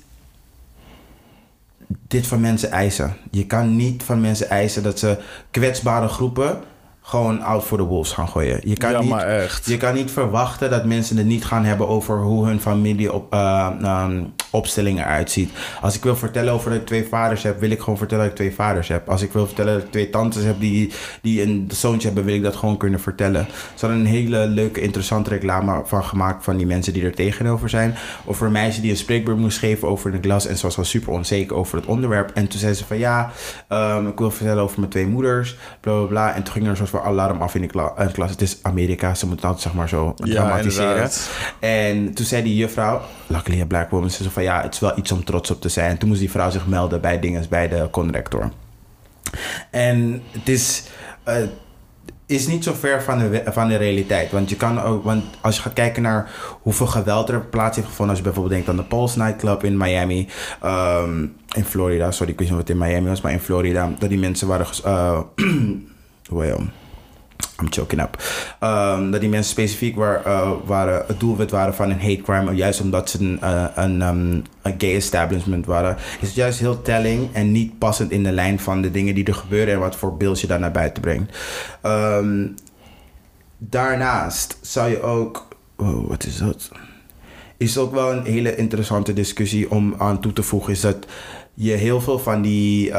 dit van mensen eisen. Je kan niet van mensen eisen dat ze kwetsbare groepen gewoon out voor de wolves gaan gooien. Je kan Ja, niet, maar echt. Je kan niet verwachten dat mensen het niet gaan hebben over hoe hun familie op, ehm, opstelling eruit ziet. Als ik wil vertellen over dat ik twee vaders heb, wil ik gewoon vertellen dat ik twee vaders heb. Als ik wil vertellen dat ik twee tantes heb die, die een zoontje hebben, wil ik dat gewoon kunnen vertellen. Ze hadden een hele leuke, interessante reclame van gemaakt van die mensen die er tegenover zijn. Over een meisje die een spreekbeurt moest geven over een glas en ze was wel super onzeker over het onderwerp. En toen zei ze van ja, ehm, ik wil vertellen over mijn twee moeders, bla bla bla. En toen ging er een soort van alarm af in de, kla- klas. Het is Amerika, ze moeten altijd zeg maar zo Ja, dramatiseren. inderdaad. En toen zei die juffrouw, luckily a black woman, ze zei van ja, het is wel iets om trots op te zijn. En toen moest die vrouw zich melden bij dinges, bij de conrector. En het is, eh, is niet zo ver van de, van de realiteit. Want je kan ook, want als je gaat kijken naar hoeveel geweld er plaats heeft gevonden, als je bijvoorbeeld denkt aan de Pulse Nightclub in Miami, ehm, in Florida, sorry, ik wist niet wat in Miami was, maar in Florida, dat die mensen waren, eh, well, I'm choking up. Ehm, dat die mensen specifiek waar, eh, waren, het doelwit waren van een hate crime. Juist omdat ze een, eh, een, ehm, een gay establishment waren. Is het juist heel telling en niet passend in de lijn van de dingen die er gebeuren en wat voor beeld je daar naar buiten brengt. Ehm, daarnaast zou je ook. Oh, wat is dat? Is ook wel een hele interessante discussie om aan toe te voegen. Is dat je heel veel van die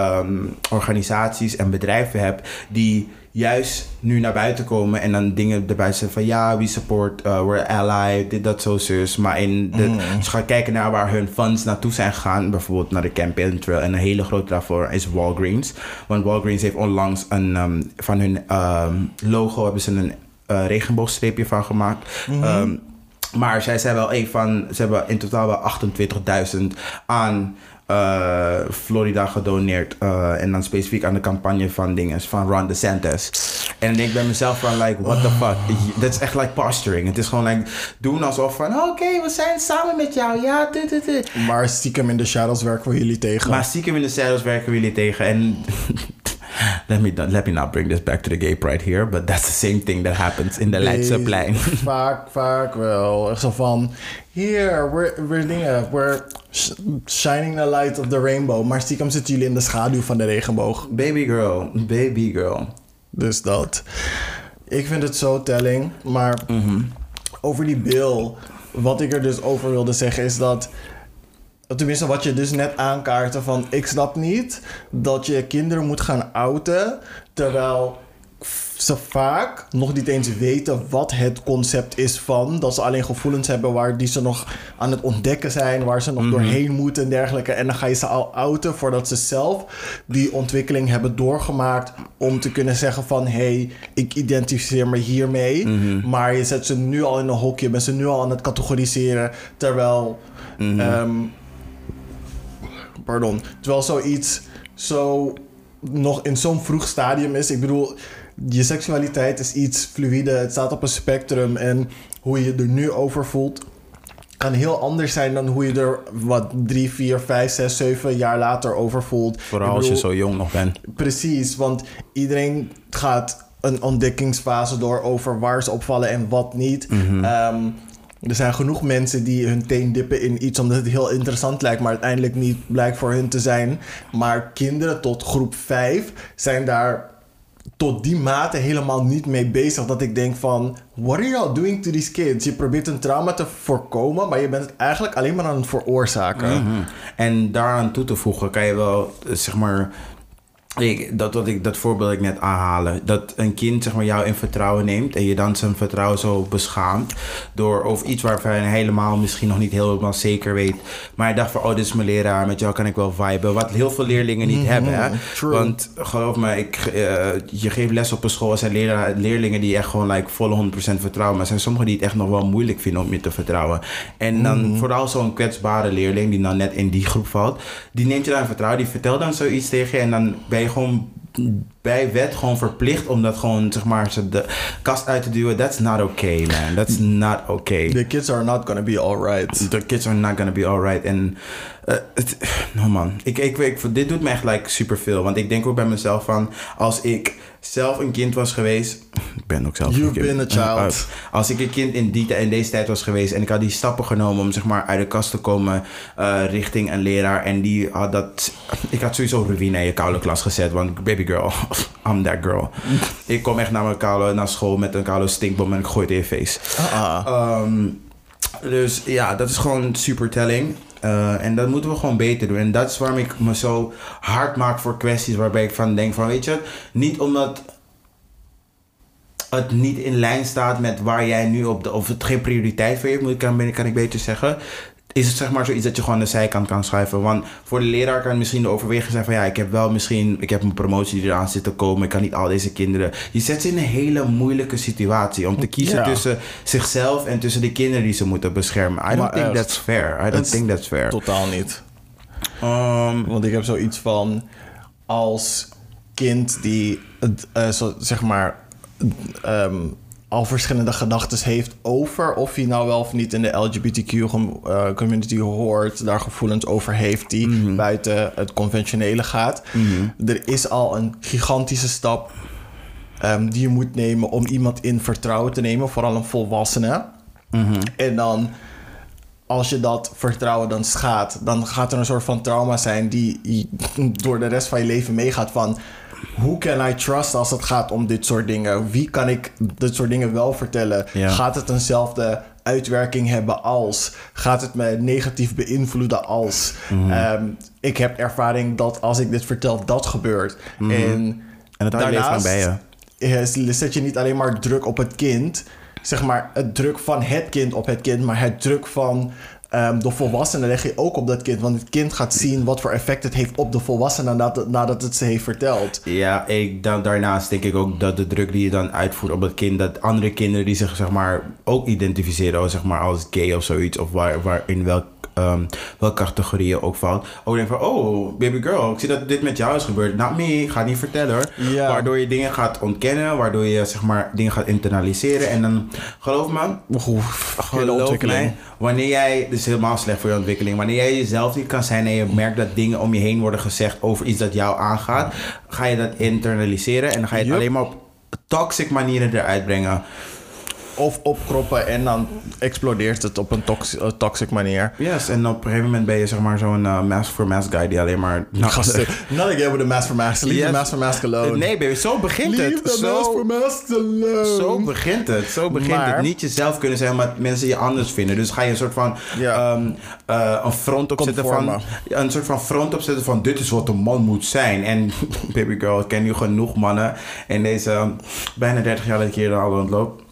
organisaties en bedrijven hebt die juist nu naar buiten komen en dan dingen erbij zeggen van ja, we support, uh, we're ally, dit, dat, zo, zus. Maar in de, gaat kijken naar waar hun funds naartoe zijn gegaan, bijvoorbeeld naar de Campaign Trail en een hele grote daarvoor is Walgreens. Want Walgreens heeft onlangs een, ehm, van hun ehm, logo hebben ze een eh, regenboogstreepje van gemaakt. Ehm, maar zij zijn wel een van, ze hebben in totaal wel 28.000 aan eh, Florida gedoneerd. eh, en dan specifiek aan de campagne van dingen, van Ron DeSantis. En dan denk ik bij mezelf van, like, what the fuck? Dat is echt like posturing. Het is gewoon like, doen alsof van, oké, we zijn samen met jou. Ja, dit, dit, dit. Maar stiekem in de shadows werken we jullie tegen. Maar stiekem in de sales werken jullie tegen. En let, me, let me not bring this back to the gay pride here. But that's the same thing that happens in de Leidseplein. Vaak, vaak wel. Echt zo van... Here, we're, we're dingen. We're sh- shining the light of the rainbow. Maar stiekem zitten jullie in de schaduw van de regenboog. baby girl, baby girl. Dus dat. Ik vind het zo telling. Maar over die bill... Wat ik er dus over wilde zeggen is dat... Tenminste, wat je dus net aankaartte van... Ik snap niet dat je kinderen moet gaan outen... terwijl ze vaak nog niet eens weten wat het concept is van. Dat ze alleen gevoelens hebben waar die ze nog aan het ontdekken zijn, waar ze nog doorheen moeten en dergelijke. En dan ga je ze al outen voordat ze zelf die ontwikkeling hebben doorgemaakt om te kunnen zeggen van hé, hey, ik identificeer me hiermee. Maar je zet ze nu al in een hokje, je bent ze nu al aan het categoriseren, terwijl ehm, pardon, terwijl zoiets zo nog in zo'n vroeg stadium is. Ik bedoel, je seksualiteit is iets fluïde, het staat op een spectrum en hoe je er nu over voelt kan heel anders zijn dan hoe je er wat drie, vier, vijf, zes, zeven jaar later over voelt. Vooral als je zo jong nog bent. Precies, want iedereen gaat een ontdekkingsfase door over waar ze opvallen en wat niet. Mhm. Ehm, er zijn genoeg mensen die hun teen dippen in iets omdat het heel interessant lijkt, maar uiteindelijk niet blijkt voor hun te zijn. Maar kinderen tot groep 5 zijn daar tot die mate helemaal niet mee bezig dat ik denk van what are y'all doing to these kids? Je probeert een trauma te voorkomen, maar je bent het eigenlijk alleen maar aan het veroorzaken. Mhm. En daaraan toe te voegen kan je wel, eh, zeg maar... Ik, dat, wat ik, dat voorbeeld dat ik net aanhalen. Dat een kind zeg maar, jou in vertrouwen neemt en je dan zijn vertrouwen zo beschaamt. Door over iets waarvan je helemaal misschien nog niet helemaal zeker weet. Maar je dacht van, oh, dit is mijn leraar, met jou kan ik wel viben. Wat heel veel leerlingen niet hebben. Hè? true. Want geloof me, ik, eh, je geeft les op een school. Er zijn leraar, leerlingen die echt gewoon like, volle 100% vertrouwen. Maar er zijn sommigen die het echt nog wel moeilijk vinden om je te vertrouwen. En dan vooral zo'n kwetsbare leerling die dan net in die groep valt. Die neemt je dan in vertrouwen. Die vertelt dan zoiets tegen je. En dan ben gewoon bij wet gewoon verplicht om dat gewoon, zeg maar, ze de kast uit te duwen. That's not okay, man. That's not okay. The kids are not gonna be alright. The kids are not gonna be alright. En, eh, no man, ik, ik, ik, dit doet me echt like superveel. Want ik denk ook bij mezelf van, als ik zelf een kind was geweest... Ik ben ook zelf You've een kind. been a child. Uh, Als ik een kind in, die, in deze tijd was geweest en ik had die stappen genomen om zeg maar uit de kast te komen eh, richting een leraar. En die had dat... Ik had sowieso ruïne in je koude klas gezet, want baby girl, I'm that girl. ik kom echt naar mijn naar school met een koude stinkbom en ik gooi het in je face. Ah, Ehm, dus ja, dat is gewoon super telling. Eh, en dat moeten we gewoon beter doen. En dat is waarom ik me zo hard maak voor kwesties waarbij ik van denk van, weet je, niet omdat het niet in lijn staat met waar jij nu op de, of het geen prioriteit voor je heeft, moet ik, kan, kan ik beter zeggen. Is het zeg maar zoiets dat je gewoon aan de zijkant kan schuiven? Want voor de leraar kan misschien de overweging zijn van ja, ik heb wel misschien, ik heb een promotie die eraan zit te komen, ik kan niet al deze kinderen. Je zet ze in een hele moeilijke situatie om te kiezen Ja. tussen zichzelf en tussen de kinderen die ze moeten beschermen. I don't Maar think echt. that's fair. I don't think that's fair. Totaal niet. Um, Want ik heb zoiets van als kind die zo, zeg maar ehm, al verschillende gedachten heeft over of hij nou wel of niet in de LGBTQ gem- eh, community hoort, daar gevoelens over heeft die buiten het conventionele gaat. Er is al een gigantische stap ehm, die je moet nemen om iemand in vertrouwen te nemen, vooral een volwassene. En dan als je dat vertrouwen dan schaadt, dan gaat er een soort van trauma zijn die je door de rest van je leven meegaat van hoe can I trust als het gaat om dit soort dingen? Wie kan ik dit soort dingen wel vertellen? Ja. Gaat het eenzelfde uitwerking hebben als? Gaat het me negatief beïnvloeden als? Mhm. Ehm, ik heb ervaring dat als ik dit vertel, dat gebeurt. En, Mhm. En je leven lang bij je. zet je niet alleen maar druk op het kind, zeg maar het druk van het kind op het kind, maar het druk van ehm, de volwassene leg je ook op dat kind. Want het kind gaat zien wat voor effect het heeft op de volwassene nadat, nadat het ze heeft verteld. Ja, ik, dan, daarnaast denk ik ook dat de druk die je dan uitvoert op het kind, dat andere kinderen die zich zeg maar ook identificeren als, zeg maar, als gay of zoiets, of waar, waar in welk, ehm, welke categorie je ook valt, ook denken van, oh, baby girl, ik zie dat dit met jou is gebeurd. Not me, ga niet vertellen hoor. Ja. Waardoor je dingen gaat ontkennen, waardoor je zeg maar dingen gaat internaliseren. En dan, geloof me, hele Geloof mij, wanneer jij, dit is helemaal slecht voor je ontwikkeling, wanneer jij jezelf niet kan zijn en je merkt dat dingen om je heen worden gezegd over iets dat jou aangaat, ga je dat internaliseren en dan ga je het alleen maar op toxic manieren eruit brengen. Of opkroppen en dan explodeert het op een tox- eh, toxic manier. Yes, en op een gegeven moment ben je zeg maar zo'n uh, mask for mask guy die alleen maar... Gasten, not again with the mask for mask. Leave Yes. the mask for mask alone. Nee baby, zo begint Leave het. the mask for mask alone. zo begint het. Zo begint Maar- het. Niet jezelf kunnen zijn, maar mensen je anders vinden. Dus ga je een soort van ehm, eh, een front opzetten van een soort van front opzetten van dit is wat een man moet zijn. En baby girl, ik ken nu genoeg mannen in deze bijna 30 jaar dat ik hier al rondloop.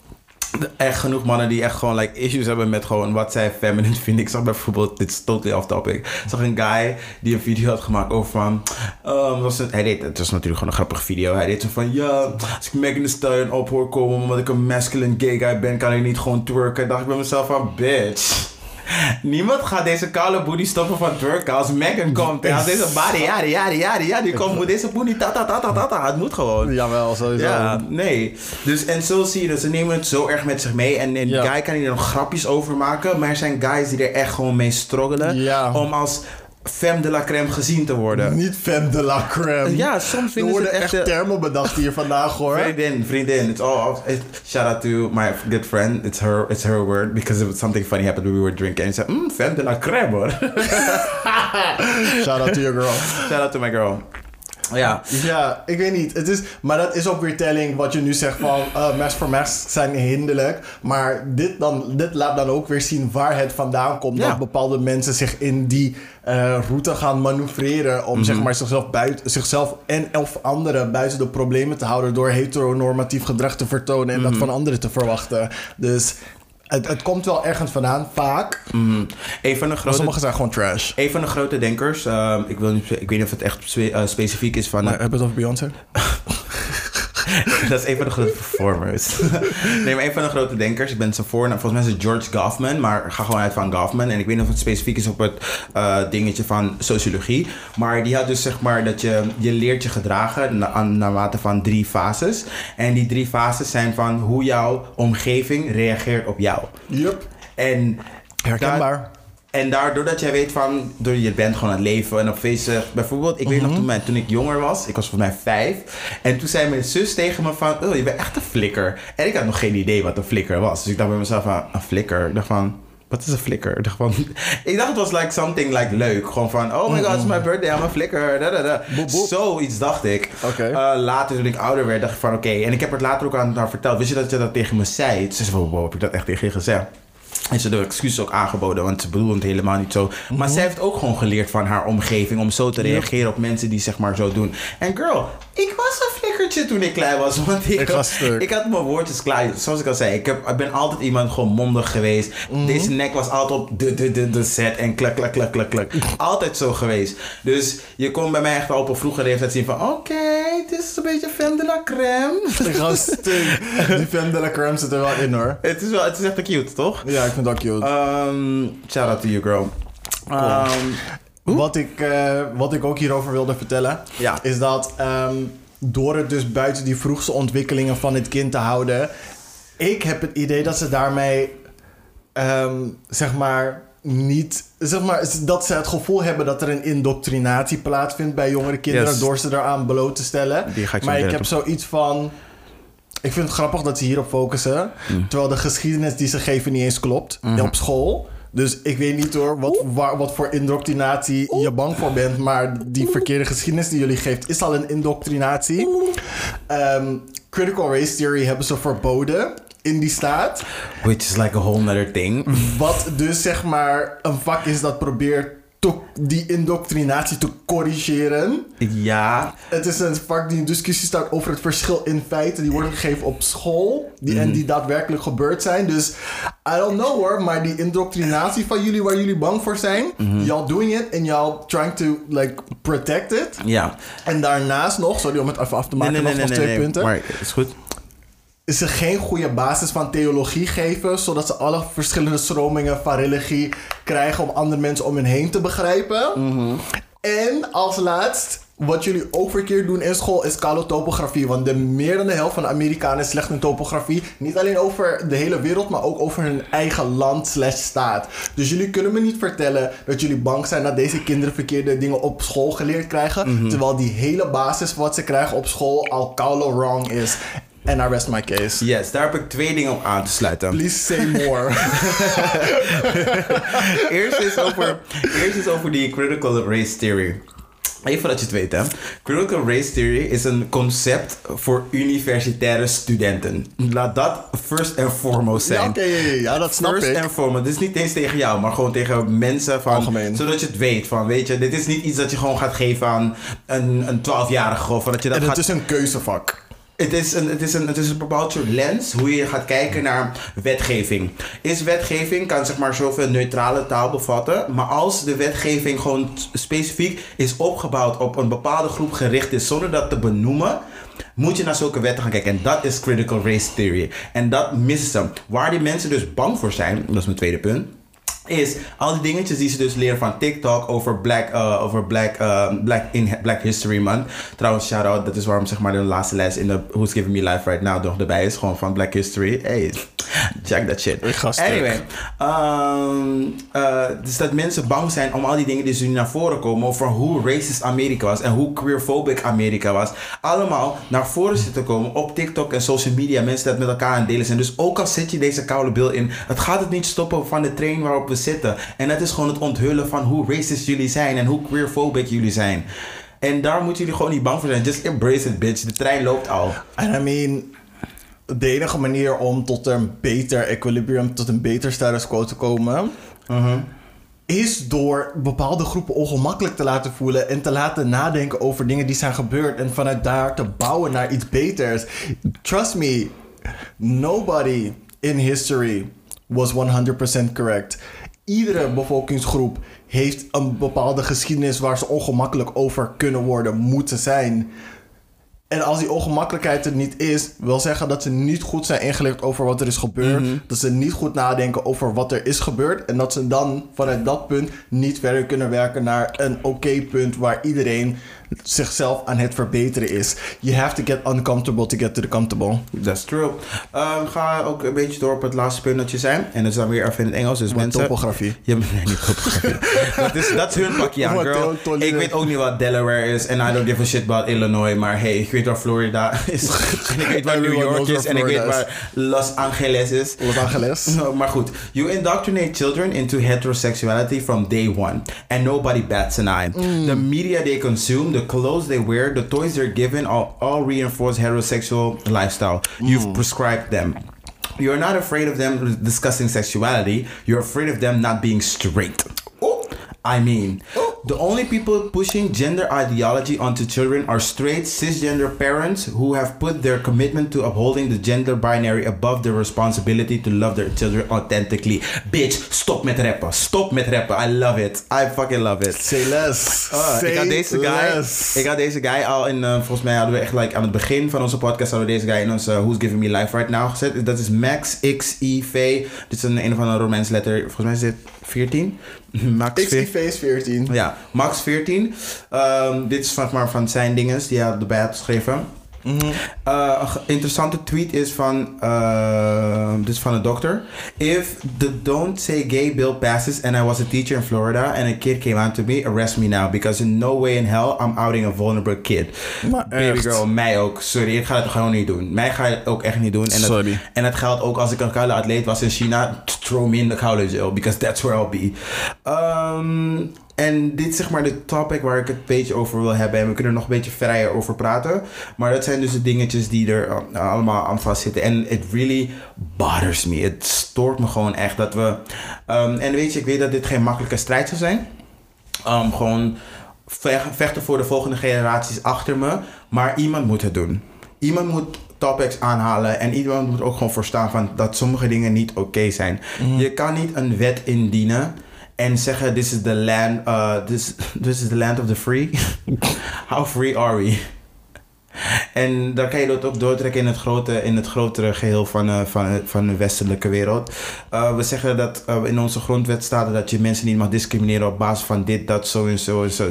Echt genoeg mannen die echt gewoon issues hebben met gewoon wat zij feminine vinden. Ik zag bijvoorbeeld, dit is totally off topic. Ik zag een guy die een video had gemaakt over van. ehm, was het, hij deed, het was natuurlijk gewoon een grappige video. Hij deed zo van ja, als ik Megan Thee Stallion op hoor komen omdat ik een masculine gay guy ben, kan ik niet gewoon twerken. Dacht ik bij mezelf van bitch. Niemand gaat deze koude booty stoppen van twerken. Als Megan komt en als deze body, ja, ja, ja, ja, die komt, moet deze booty ta ta ta. Het moet gewoon. Jawel, sowieso. Ja, nee. Dus, en zo zie je dat ze nemen het zo erg met zich mee. En een Ja. guy kan hier nog grapjes over maken. Maar er zijn guys die er echt gewoon mee struggelen. Ja. Om als femme de la crème gezien te worden. Niet femme de la crème. Ja, soms vinden ze echt echt... termen bedacht hier vandaag hoor. Vriendin, vriendin. It's all. It, shout out to my good friend. It's her. It's her word because it was something funny happened when we were drinking. And she said, "Mm, femme de la crème, hoor." Shout out to your girl. shout out to my girl. Ja. Ja, ik weet niet. Het is, maar dat is ook weer telling wat je nu zegt van eh mes voor mes zijn hinderlijk. Maar dit, dan, dit laat dan ook weer zien waar het vandaan komt. Ja. Dat bepaalde mensen zich in die eh, route gaan manoeuvreren. Om zeg maar zichzelf, buiten, zichzelf en of anderen buiten de problemen te houden. Door heteronormatief gedrag te vertonen en dat van anderen te verwachten. Dus het, het komt wel ergens vandaan, vaak. Mhm. Een van de Maar grote. sommigen zijn gewoon trash. Een van de grote denkers, ehm, ik, wil niet, ik weet niet of het echt spe- eh, specifiek is van... Maar hebben we het over Beyoncé? dat is een van de grote performers. nee, maar een van de grote denkers. Ik ben zijn voornaam. Volgens mij is het George Goffman. Maar ik ga gewoon uit van Goffman. En ik weet niet of het specifiek is op het eh, dingetje van sociologie. Maar die had dus zeg maar dat je, je leert je gedragen na, aan, naarmate van drie fases. En die drie fases zijn van hoe jouw omgeving reageert op jou. Yup. En Herkenbaar. En daardoor dat jij weet van, door je bent gewoon aan het leven en op feesten. Bijvoorbeeld, ik weet nog toen, mijn, toen ik jonger was, ik was volgens mij vijf. En toen zei mijn zus tegen me van, oh je bent echt een flikker. En ik had nog geen idee wat een flikker was. Dus ik dacht bij mezelf van, een flikker? Ik dacht van, wat is een flikker? Ik dacht van, ik dacht het was like something like leuk. Gewoon van, oh my god, it's my birthday, I'm a flikker. Da, da, da. Boep, boep. Zoiets dacht ik. Eh, later, toen ik ouder werd, dacht ik van, oké. En ik heb het later ook aan haar verteld. Wist je dat je dat tegen me zei? Toen zei ze van, wow, heb ik dat echt tegen je gezegd? En ze de excuses ook aangeboden, want ze bedoelde het helemaal niet zo. Mhm. Maar zij heeft ook gewoon geleerd van haar omgeving om zo te reageren op mensen die zeg maar zo doen. En girl, ik was een flikkertje toen ik klein was. Want ik, Ik was stuk. ik had mijn woordjes klaar. Zoals ik al zei, ik, heb, ik ben altijd iemand gewoon mondig geweest. Mhm. Deze nek was altijd op de, de, de, de set en klak, klak, klak, klak, klak. Altijd zo geweest. Dus je kon bij mij echt al op een vroege leeftijd zien van... Oké, dit is een beetje femme de la crème. Stuk. Die femme de la crème zit er wel in hoor. het, is wel, het is echt cute, toch? Ja, ik vind dat cute. Um, shout out to you, girl. Um, wat, ik, eh, wat ik ook hierover wilde vertellen, Ja. is dat ehm, door het dus buiten die vroegste ontwikkelingen van het kind te houden, ik heb het idee dat ze daarmee, ehm, zeg maar, niet, zeg maar, dat ze het gevoel hebben dat er een indoctrinatie plaatsvindt bij jongere kinderen Yes. door ze eraan bloot te stellen. Maar ik heb zoiets van. Ik vind het grappig dat ze hierop focussen. Mm. Terwijl de geschiedenis die ze geven niet eens klopt Mhm. op school. Dus ik weet niet hoor wat, waar, wat voor indoctrinatie je bang voor bent. Maar die verkeerde geschiedenis die jullie geeft is al een indoctrinatie. Ehm, critical race theory hebben ze verboden in die staat. which is like a whole nother thing. Wat dus zeg maar een vak is dat probeert to- die indoctrinatie te corrigeren. Ja, Het is een vak die in discussie staat over het verschil in feiten die worden gegeven op school die, en die daadwerkelijk gebeurd zijn. Dus I don't know hoor, maar die indoctrinatie van jullie waar jullie bang voor zijn, y'all doing it and y'all trying to like protect it. ja. En daarnaast nog, sorry om het even af te maken, nog, nog twee punten. Maar is goed. Is er geen goede basis van theologie geven, zodat ze alle verschillende stromingen van religie krijgen om andere mensen om hen heen te begrijpen. En als laatst, wat jullie ook verkeerd doen in school, is kalotopografie. Want de meer dan de helft van de Amerikanen is slecht in topografie. Niet alleen over de hele wereld, maar ook over hun eigen land slash staat. Dus jullie kunnen me niet vertellen dat jullie bang zijn dat deze kinderen verkeerde dingen op school geleerd krijgen. Terwijl die hele basis wat ze krijgen op school al koulo wrong is. En I rest my case. Yes, daar heb ik twee dingen op aan te sluiten. Please say more. eerst, is over, eerst is over die critical race theory. Even dat je het weet, hè. Critical race theory is een concept voor universitaire studenten. Laat dat first and foremost zijn. ja, oké, ja, dat snap First ik. and foremost. Dit is niet eens tegen jou, maar gewoon tegen mensen van... Algemeen. Zodat je het weet van, weet je, dit is niet iets dat je gewoon gaat geven aan een, een 12-jarige of dat je dat En gaat... het is een keuzevak. Het is, een, het, is een, het is een bepaald soort lens hoe je gaat kijken naar wetgeving. Is wetgeving, kan zeg maar zoveel neutrale taal bevatten. Maar als de wetgeving gewoon specifiek is opgebouwd op een bepaalde groep gericht is zonder dat te benoemen. Moet je naar zulke wetten gaan kijken. En dat is critical race theory. En dat missen ze. Waar die mensen dus bang voor zijn, dat is mijn tweede punt is al die dingetjes die ze dus leren van TikTok over Black, uh, over Black, uh, Black, in Black History Month. Trouwens, shout out, dat is waarom zeg maar de laatste les in de Who's Giving Me Life Right Now nog erbij is. Gewoon van Black History. Hey, Check that shit. Anyway, ehm, eh, dus dat mensen bang zijn om al die dingen die nu naar voren komen over hoe racist Amerika was en hoe queerphobic Amerika was, allemaal naar voren zitten komen op TikTok en social media. Mensen dat met elkaar aan het delen zijn. Dus ook al zet je deze koude bil in, het gaat het niet stoppen van de train waarop we zitten. En dat is gewoon het onthullen van hoe racist jullie zijn en hoe queerphobic jullie zijn. En daar moeten jullie gewoon niet bang voor zijn. Just embrace it, bitch. De trein loopt al. En I mean, de enige manier om tot een beter equilibrium, tot een beter status quo te komen, is door bepaalde groepen ongemakkelijk te laten voelen en te laten nadenken over dingen die zijn gebeurd en vanuit daar te bouwen naar iets beters. Trust me, nobody in history was 100% correct. Iedere bevolkingsgroep heeft een bepaalde geschiedenis waar ze ongemakkelijk over kunnen worden, moeten zijn. En als die ongemakkelijkheid er niet is, wil zeggen dat ze niet goed zijn ingelicht over wat er is gebeurd. Dat ze niet goed nadenken over wat er is gebeurd. En dat ze dan vanuit dat punt niet verder kunnen werken naar een oké punt waar iedereen zichzelf aan het verbeteren is. You have to get uncomfortable to get to the comfortable. That's true. Ehm, ga ook een beetje door op het laatste punt dat je zei. En dat is dan weer even in het Engels. Dus Wat mensen... topografie. Maar nee, niet topografie. dat, is, dat is hun pakje aan, girl. Ik weet ook niet wat Delaware is. En I don't give a shit about Illinois. Maar hey, ik weet waar Florida is. en ik weet waar New York is. En ik weet waar Los Angeles is. Los Angeles. No, maar goed. You indoctrinate children into heterosexuality from day one. And nobody bats an eye. The media they consume, the clothes they wear, the toys they're given all, all reinforce heterosexual lifestyle. You've mm. prescribed them. You're not afraid of them discussing sexuality. You're afraid of them not being straight. I mean, the only people pushing gender ideology onto children are straight cisgender parents who have put their commitment to upholding the gender binary above their responsibility to love their children authentically. Bitch, stop met rappen. Stop met rappen. I love it. I fucking love it. Say less. Ah, Say ik had deze guy. less. Ik had deze guy al in. eh, volgens mij hadden we echt like, aan het begin van onze podcast hadden we deze guy in onze Who's Giving Me Life Right Now gezet. Dat is Max XIV. Dit is een een of andere Romeins letter. Volgens mij is dit 14. Max XIV 14. is 14. Ja, Max 14. Ehm, dit is van, maar van zijn dinges die hij erbij had geschreven. Eh, een interessante tweet is van, uh, dit is van een dokter. If the don't say gay bill passes and I was a teacher in Florida and a kid came on to me, arrest me now because in no way in hell I'm outing a vulnerable kid. Maar Baby echt. girl, mij ook. Sorry, ik ga het gewoon niet doen. Mij ga je het ook echt niet doen. En dat, Sorry. En dat geldt ook als ik een koude atleet was in China. Throw me in the koude jail, because that's where I'll be. Ehm, en dit is zeg maar de topic waar ik het een beetje over wil hebben. En we kunnen er nog een beetje vrijer over praten. Maar dat zijn dus de dingetjes die er uh, allemaal aan vastzitten. En it really bothers me. Het stoort me gewoon echt dat we... ehm, en weet je, ik weet dat dit geen makkelijke strijd zal zijn. Um, gewoon ve- vechten voor de volgende generaties achter me. Maar iemand moet het doen. Iemand moet topics aanhalen. En iemand moet ook gewoon voorstaan van dat sommige dingen niet oké zijn. Je kan niet een wet indienen. En zeggen, this is the land, uh, this, this is the land of the free. How free are we? En daar kan je dat ook doortrekken in het, grote, in het grotere geheel van, eh, van, van de westelijke wereld. Uh, we zeggen dat uh, in onze grondwet staat dat je mensen niet mag discrimineren op basis van dit, dat, zo en zo en zo.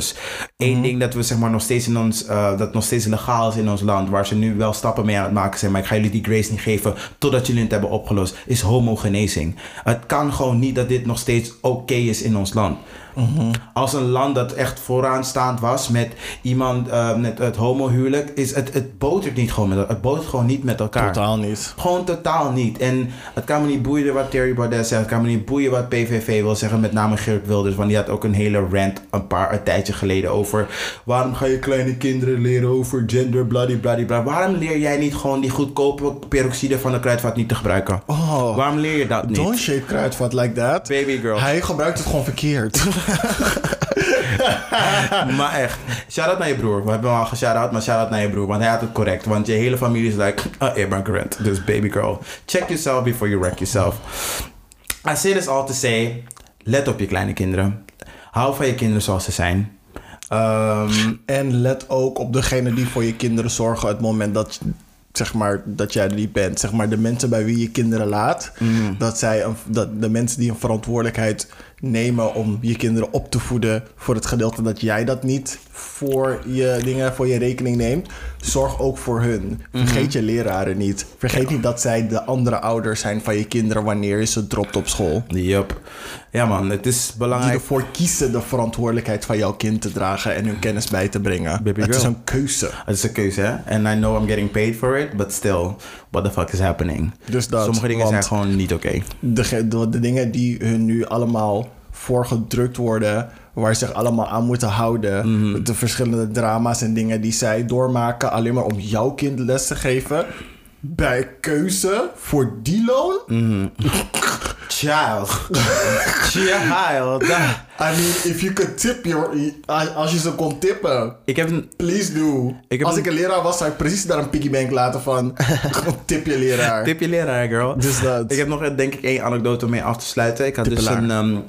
Eén Mhm. ding dat we zeg maar nog steeds in ons, uh, dat nog steeds legaal is in ons land, waar ze nu wel stappen mee aan het maken zijn, maar ik ga jullie die grace niet geven totdat jullie het hebben opgelost, is homogenezing. Het kan gewoon niet dat dit nog steeds oké is in ons land. Mhm. Als een land dat echt vooraanstaand was met iemand uh, met het homohuwelijk, is het, het botert niet gewoon met het botert gewoon niet met elkaar. Totaal niet. Gewoon totaal niet. En het kan me niet boeien wat Terry Baudet zegt. Het kan me niet boeien wat PVV wil zeggen. Met name Geert Wilders. Want die had ook een hele rant een paar een tijdje geleden over... Waarom ga je kleine kinderen leren over gender, bladibladibla. Waarom leer jij niet gewoon die goedkope peroxide van de kruidvat niet te gebruiken? Oh. Waarom leer je dat niet? Don't shape kruidvat like that. Baby girl. Hij gebruikt het gewoon verkeerd. maar echt. Shout-out naar je broer. We hebben hem al geshout-out, maar shout-out naar je broer. Want hij had het correct. Want je hele familie is like, oh, ik ben correct. Dus baby girl, check yourself before you wreck yourself. I say this all to say, let op je kleine kinderen. Hou van je kinderen zoals ze zijn. Ehm, en let ook op degene die voor je kinderen zorgen... het moment dat, zeg maar, dat jij er niet bent. Zeg maar, de mensen bij wie je kinderen laat... dat, zij een, dat de mensen die een verantwoordelijkheid nemen om je kinderen op te voeden voor het gedeelte dat jij dat niet voor je dingen voor je rekening neemt. Zorg ook voor hun. Vergeet je leraren niet. Vergeet niet dat zij de andere ouders zijn van je kinderen wanneer je ze dropt op school. Yup. Ja man, het is Die belangrijk. ervoor kiezen de verantwoordelijkheid van jouw kind te dragen en hun kennis bij te brengen. Baby het is een keuze. Het is een keuze, hè? And I know I'm getting paid for it, but still, what the fuck is happening? Dus dat, Sommige dingen zijn gewoon niet oké. de, de, de dingen die hun nu allemaal voorgedrukt worden, waar ze zich allemaal aan moeten houden, Mhm. de verschillende drama's en dingen die zij doormaken, alleen maar om jouw kind les te geven, bij keuze voor die loon. Mhm. Child. Child. I mean, if you could tip your, als je ze kon tippen. Ik heb een... Please do. Ik heb Als een- ik een leraar was, zou ik precies daar een piggybank laten van. tip je leraar. Tip je leraar, girl. Dus dat. Ik heb nog, eh, denk ik, één anekdote om mee af te sluiten. Ik had dus een... ehm,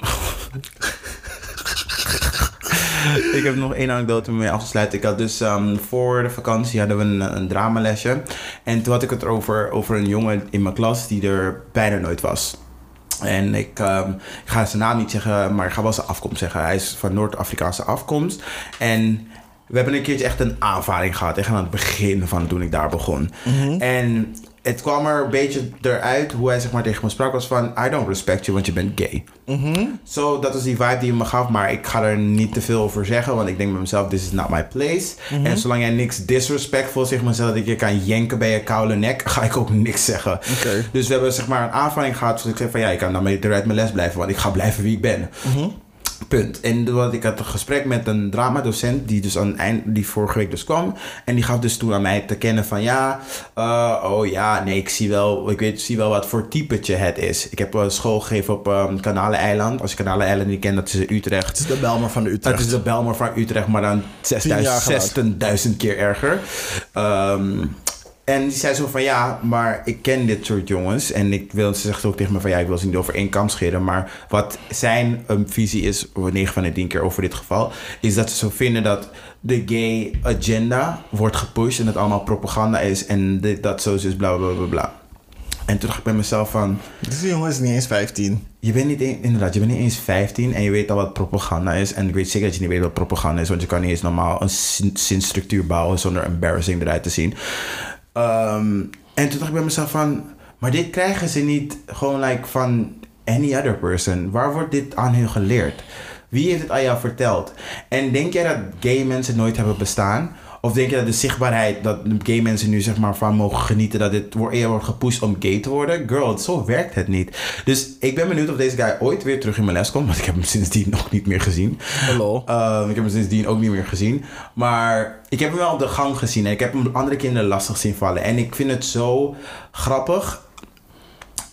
ik heb nog één anekdote om mee af te sluiten. Ik had dus ehm, voor de vakantie hadden we een, een dramalesje. En toen had ik het over, over een jongen in mijn klas die er bijna nooit was. En ik, ehm, ik ga zijn naam niet zeggen, maar ik ga wel zijn afkomst zeggen. Hij is van Noord-Afrikaanse afkomst. En we hebben een keertje echt een aanvaring gehad. Echt aan het begin van toen ik daar begon. En het kwam er een beetje eruit hoe hij zeg maar, tegen me sprak. Was van, I don't respect you, want je bent gay. Zo, dat was die vibe die hij me gaf. Maar ik ga er niet te veel over zeggen. Want ik denk bij mezelf, this is not my place. En zolang jij niks maar, zegt dat ik je kan jenken bij je koude nek, ga ik ook niks zeggen. Dus we hebben zeg maar een aanvaring gehad. Dus ik zei van ja, ik kan dan eruit mijn les blijven. Want ik ga blijven wie ik ben. Punt. En had ik had een gesprek met een dramadocent die dus aan eind, die vorige week dus kwam. En die gaf dus toen aan mij te kennen van ja, eh, oh ja, nee, ik zie wel, ik weet, zie wel wat voor typetje het is. Ik heb eh, school gegeven op um, Kanaleneiland. Als je Kanaleneiland niet kent, dat is in Utrecht. Het is de Belmer van de Utrecht. Het is de Belmer van Utrecht, maar dan jaar 6000 keer erger. Ehm, en die zei zo van ja, maar ik ken dit soort jongens. En ik wil, ze zegt ook tegen me van ja, ik wil ze niet over één kam scheren. Maar wat zijn um, visie is, 9 van de 10 keer over dit geval, is dat ze zo vinden dat de gay agenda wordt gepusht en het allemaal propaganda is. En dit, dat zo is bla bla bla bla. En toen dacht ik bij mezelf van, Deze jongen is niet eens 15. je bent niet, een- inderdaad, je bent niet eens 15 en je weet al wat propaganda is. En ik weet zeker dat je niet weet wat propaganda is, want je kan niet eens normaal een zin- zinstructuur bouwen zonder embarrassing eruit te zien. Ehm, en toen dacht ik bij mezelf van, maar dit krijgen ze niet gewoon like van any other person. Waar wordt dit aan hun geleerd? Wie heeft het aan jou verteld? En denk jij dat gay mensen nooit hebben bestaan? Of denk je dat de zichtbaarheid, dat gay mensen nu zeg maar van mogen genieten, dat dit wordt- eer wordt gepusht om gay te worden? Girl, zo werkt het niet. Dus ik ben benieuwd of deze guy ooit weer terug in mijn les komt, want ik heb hem sindsdien nog niet meer gezien. Hallo. Ehm, ik heb hem sindsdien ook niet meer gezien. Maar ik heb hem wel op de gang gezien en ik heb hem andere kinderen lastig zien vallen. En ik vind het zo grappig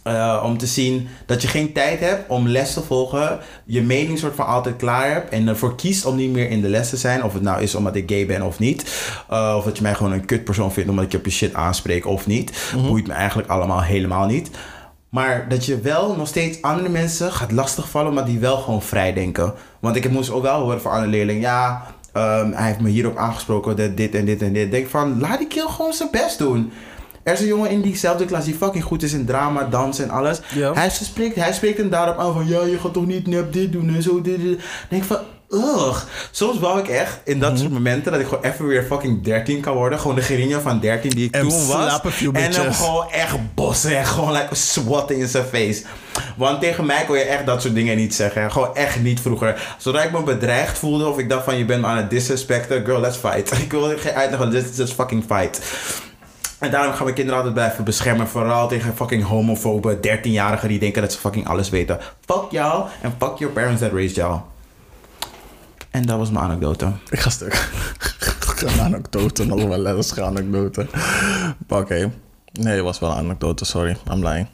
eh, om te zien dat je geen tijd hebt om les te volgen. Je mening soort van altijd klaar hebt. En ervoor kiest om niet meer in de les te zijn. Of het nou is omdat ik gay ben of niet. Eh, of dat je mij gewoon een kutpersoon vindt omdat ik je op je shit aanspreek of niet. Boeit me eigenlijk allemaal helemaal niet. Maar dat je wel nog steeds andere mensen gaat lastigvallen, maar die wel gewoon vrij denken. Want ik moest ook wel horen van andere leerling, ja, ehm, hij heeft me hierop aangesproken, dat dit en dit en dit. Denk van, laat die kill gewoon zijn best doen. Er is een jongen in diezelfde klas die fucking goed is in drama, dans en alles. Ja. Hij, spreekt, hij spreekt hem daarop aan van, ja, je gaat toch niet nep dit doen en zo, dit, dit. Dan denk ik van, ugh. Soms wou ik echt, in dat soort momenten, dat ik gewoon even weer fucking 13 kan worden. Gewoon de Gerinja van 13 die ik En toen was. en hem gewoon echt bossen en gewoon like swatten in zijn face. Want tegen mij kon je echt dat soort dingen niet zeggen. Gewoon echt niet vroeger. Zodra ik me bedreigd voelde of ik dacht van je bent me aan het disrespecten, girl, let's fight. Ik wil geen uitleggen, let's just fucking fight. En daarom gaan we kinderen altijd blijven beschermen. Vooral tegen fucking homofobe 13-jarigen die denken dat ze fucking alles weten. Fuck jou en fuck your parents that raised jou. En dat was mijn anekdote. Ik ga stuk. een anekdote, nog wel een anekdote. Oké. Nee, het was wel een anekdote, sorry. I'm lying.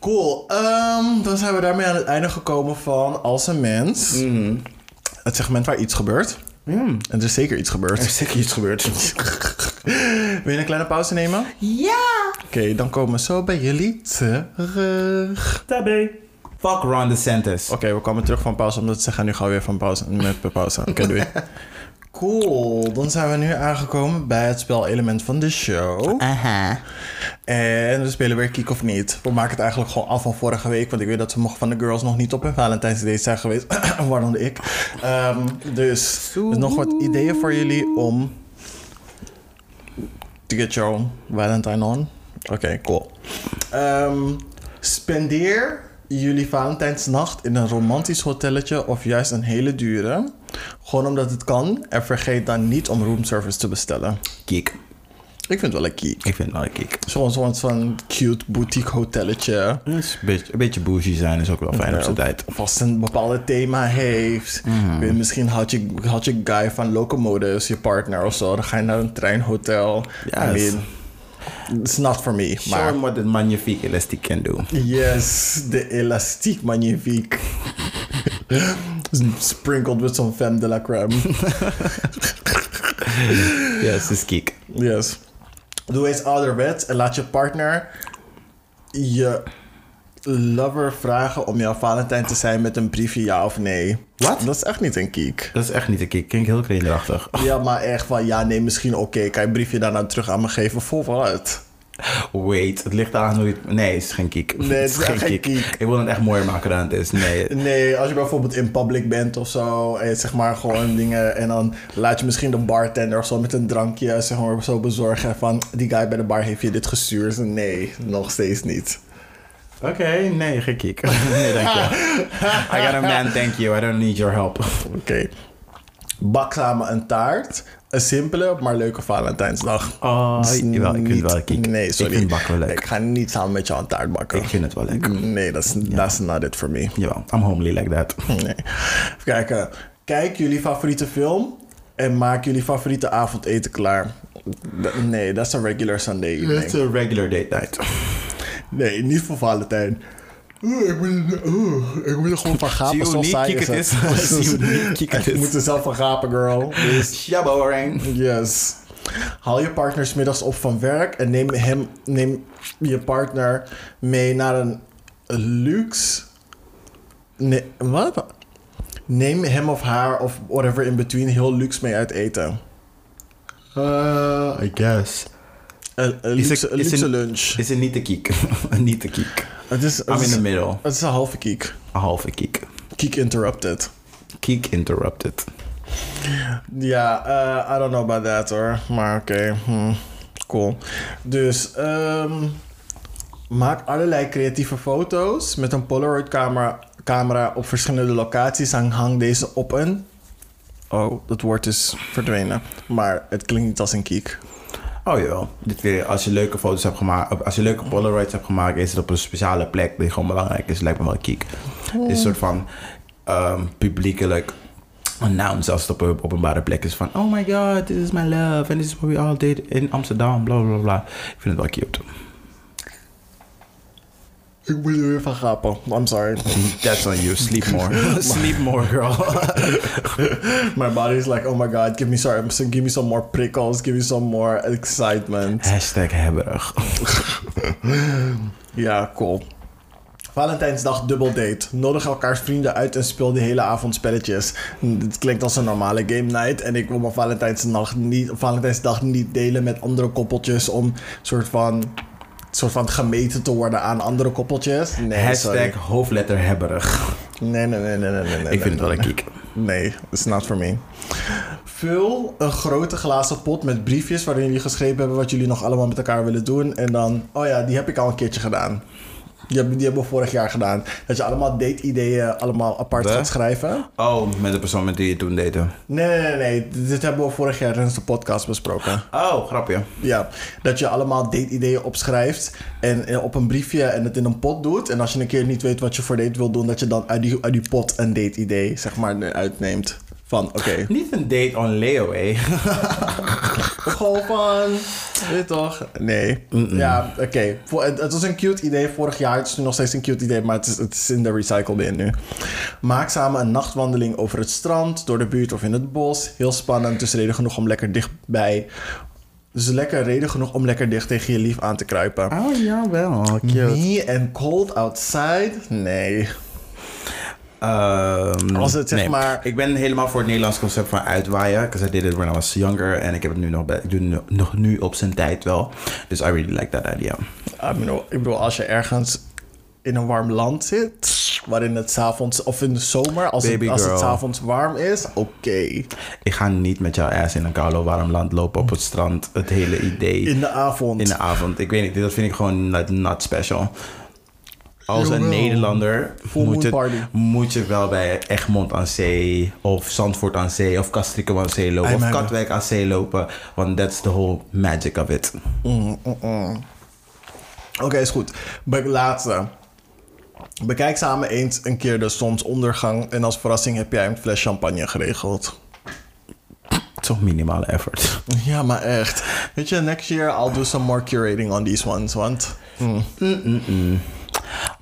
Cool. Ehm, dan zijn we daarmee aan het einde gekomen van Als een Mens. Het segment waar iets gebeurt. En er is zeker iets Er gebeurd. is zeker iets gebeurd. Wil je een kleine pauze nemen? ja! Oké, dan komen we zo bij jullie terug. Tabé. Fuck Ron DeSantis. Oké, we komen terug van pauze, omdat ze gaan nu gauw weer van pauze met pauze. Oké, doei. Cool, dan zijn we nu aangekomen bij het spelelement van de show. Aha. En we spelen weer Kiek of niet. We maken het eigenlijk gewoon af van vorige week. Want ik weet dat sommige van de girls nog niet op hun Valentijnsdate zijn geweest. Waaronder ik. Ehm, dus, dus nog wat ideeën voor jullie om... To get your Valentine on. Oké, cool. Ehm, spendeer jullie Valentijnsnacht in een romantisch hotelletje of juist een hele dure. Gewoon omdat het kan. En vergeet dan niet om roomservice te bestellen. Kiek. Ik vind het wel een kiek. Ik vind het wel een kiek. Zo'n soort van cute boutique hotelletje. Dus een, beetje, een beetje bougie zijn is ook wel fijn op zijn tijd. Of als het een bepaald thema heeft. Weet, misschien had je, had je guy van Locomotives, je partner of zo. Dan ga je naar een treinhotel. I Yes. mean, it's not for me. Show Maar what the magnifique elastiek can do. yes, de elastiek magnifique. Sprinkled with some femme de la crème. Yes, is kiek. Yes. Doe eens ouderwets en laat je partner je lover vragen om jouw Valentijn te zijn met een briefje ja of nee. Wat? Dat is echt niet een kiek. Dat is echt niet een kiek. Klinkt heel kinderachtig. Ja, maar echt van ja, nee, misschien oké. Kan je een briefje daarna terug aan me geven voor wat? Wait, het ligt aan hoe je het... Nee, het is geen kiek. Nee, het is echt geen kiek. Ik wil het echt mooier maken dan het is. Nee. Nee, als je bijvoorbeeld in public bent of zo, en zeg maar gewoon dingen, en dan laat je misschien de bartender of zo met een drankje, zeg maar, zo bezorgen van die guy bij de bar heeft je dit gestuurd. Nee, nog steeds niet. Oké, nee, geen kiek. nee, dank je. I got a man, thank you. I don't need your help. Oké. Bak samen een taart. Een simpele, maar leuke Valentijnsdag. Oh, jawel, ik vind het wel kiek. Nee, sorry. Ik vind bakken wel leuk. Ik ga niet samen met jou een taart bakken. Ik vind het wel leuk. Nee, dat is that's not it for me. Jawel, I'm homely like that. Nee. Even kijken. Kijk jullie favoriete film en maak jullie favoriete avondeten klaar. Nee, dat is een regular Sunday evening. a regular date night. Nee, niet voor Valentijn. Ik, moet, oeh, ik moet er gewoon van gapen. Zie hoe zo niet saai kiek het is? het. Zie je hoe niet kiek het Ik is? moet er zelf van gapen, girl. Dus Ja, boring. Yes. Haal je partner 's middags op van werk en neem, hem, neem je partner mee naar een luxe. Nee, wat? Neem hem of haar of whatever in between heel luxe mee uit eten. Uh, I guess. Een, een Is luxe, is lunch. Is het niet de kiek? niet de kiek. Het is, het I'm in the middle. het is een halve kiek. Een halve kiek. Kiek interrupted. Kiek interrupted. Ja, eh, I don't know about that hoor. Maar oké, hm, cool. Dus ehm, maak allerlei creatieve foto's met een Polaroid camera, camera op verschillende locaties en hang deze op een... Oh, dat woord is verdwenen. Maar het klinkt niet als een kiek. Oh jawel. Dit weer, als je leuke foto's hebt gemaakt, als je leuke Polaroids hebt gemaakt, is het op een speciale plek die gewoon belangrijk is. Lijkt me wel kiek. Het is een soort van um, publiekelijk announce als het op een openbare plek is van oh my god, this is my love and this is what we all did in Amsterdam, bla bla bla. Ik vind het wel cute. Ik moet er weer van gapen. I'm sorry. That's on you. Sleep more. Sleep more, girl. My body is like, oh my god, give me, sorry, give me some more prickles, give me some more excitement. Hashtag hebberig. Ja, cool. Valentijnsdag dubbel date. Nodig elkaars vrienden uit en speel de hele avond spelletjes. Het klinkt als een normale game night. En ik wil mijn Valentijnsdag niet, Valentijnsdag niet delen met andere koppeltjes om soort van, soort van gemeten te worden aan andere koppeltjes. Nee, Hashtag sorry. hoofdletter hebberig. Nee, nee, nee, nee, nee, nee. nee, Ik vind het wel een kiek. Nee, it's not for me. Vul een grote glazen pot met briefjes waarin jullie geschreven hebben wat jullie nog allemaal met elkaar willen doen. En dan, oh ja, die heb ik al een keertje gedaan. Die hebben, die hebben we vorig jaar gedaan. Dat je allemaal date-ideeën allemaal apart gaat schrijven. Oh, met de persoon met wie je toen date. Nee, nee, nee, nee. Dit hebben we vorig jaar tijdens de podcast besproken. Oh, grapje. Ja, dat je allemaal date-ideeën opschrijft en op een briefje en het in een pot doet. En als je een keer niet weet wat je voor date wil doen, dat je dan uit die, uit die pot een date-idee, zeg maar, uitneemt. Van, oké, Niet een date on Leo, eh. Gewoon van, weet toch? Nee. Ja, oké. Het was een cute idee vorig jaar. Het is nu nog steeds een cute idee, maar het is, het is in de recycle bin nu. Maak samen een nachtwandeling over het strand, door de buurt of in het bos. Heel spannend, dus reden genoeg om lekker dichtbij. Dus lekker reden genoeg om lekker dicht tegen je lief aan te kruipen. Oh, jawel. Cute. Me and cold outside? Nee. Als het, zeg nee. maar- Ik ben helemaal voor het Nederlands concept van uitwaaien. Because I did it when I was younger. En ik heb het nu nog, ik doe het nog nu op zijn tijd wel. Dus I really like that idea. I bedoel, ik bedoel, als je ergens in een warm land zit, waarin het s'avonds, of in de zomer, als, Baby het, als het s'avonds warm is, oké. Ik ga niet met jouw ass in een koude warm land lopen op het strand. Het hele idee. In de avond. in de avond. Ik weet niet, dat vind ik gewoon not, not special. Als een. Nederlander Full moet, het, moet je wel bij Egmond aan Zee of Zandvoort aan Zee of Castricum aan Zee lopen of Katwijk aan Zee lopen. Want that's the whole magic of it. Mm, mm, mm. Oké, is goed. Be laatste. Bekijk samen eens een keer de zonsondergang en als verrassing heb jij een fles champagne geregeld. Toch minimale effort. Ja, maar echt. Weet je, next year I'll do some more curating on these ones, want...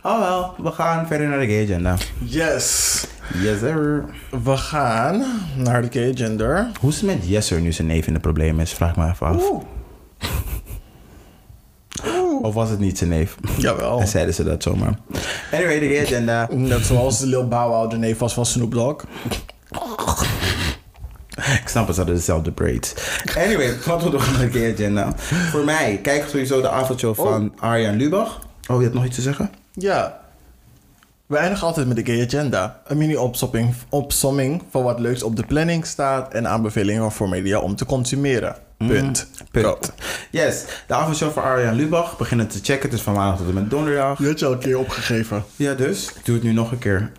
Oh wel, we gaan verder naar de gay agenda. Yes. Yes sir. We gaan naar de gay gender. Hoe is het met Jesser nu zijn neef in de problemen is? Vraag me even af. Oeh. Oeh. Of was het niet zijn neef? Jawel. En zeiden ze dat zomaar. Anyway, de gay agenda. Net zoals de Lil Bow Wow de neef was van Snoop Dogg. Ik snap het, ze hadden dezelfde braids. Anyway, laten we door naar de gay agenda. Voor mij, kijk sowieso de avondshow van Arjan Lubach. Oh, je hebt nog iets te zeggen? Ja. We eindigen altijd met de gay agenda. Een mini-opsomming opsomming van wat leuks op de planning staat... en aanbevelingen voor media om te consumeren. Punt. Punt. Go. Yes, de avondshow van Arjan Lubach. Beginnen te checken. Het is van maandag tot en met donderdag. Je had je al een keer opgegeven. Ja, dus. Ik doe het nu nog een keer.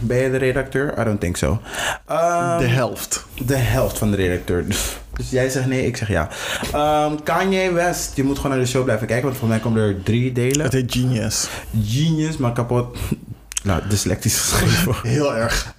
Ben je de redacteur? I don't think so. Ehm, de helft. de helft van de redacteur. Dus jij zegt nee, ik zeg ja. Ehm, Kanye West. Je moet gewoon naar de show blijven kijken. Want volgens mij komen er drie delen. Het heet Genius. Genius, maar kapot. Nou, dyslectisch geschreven. Heel erg.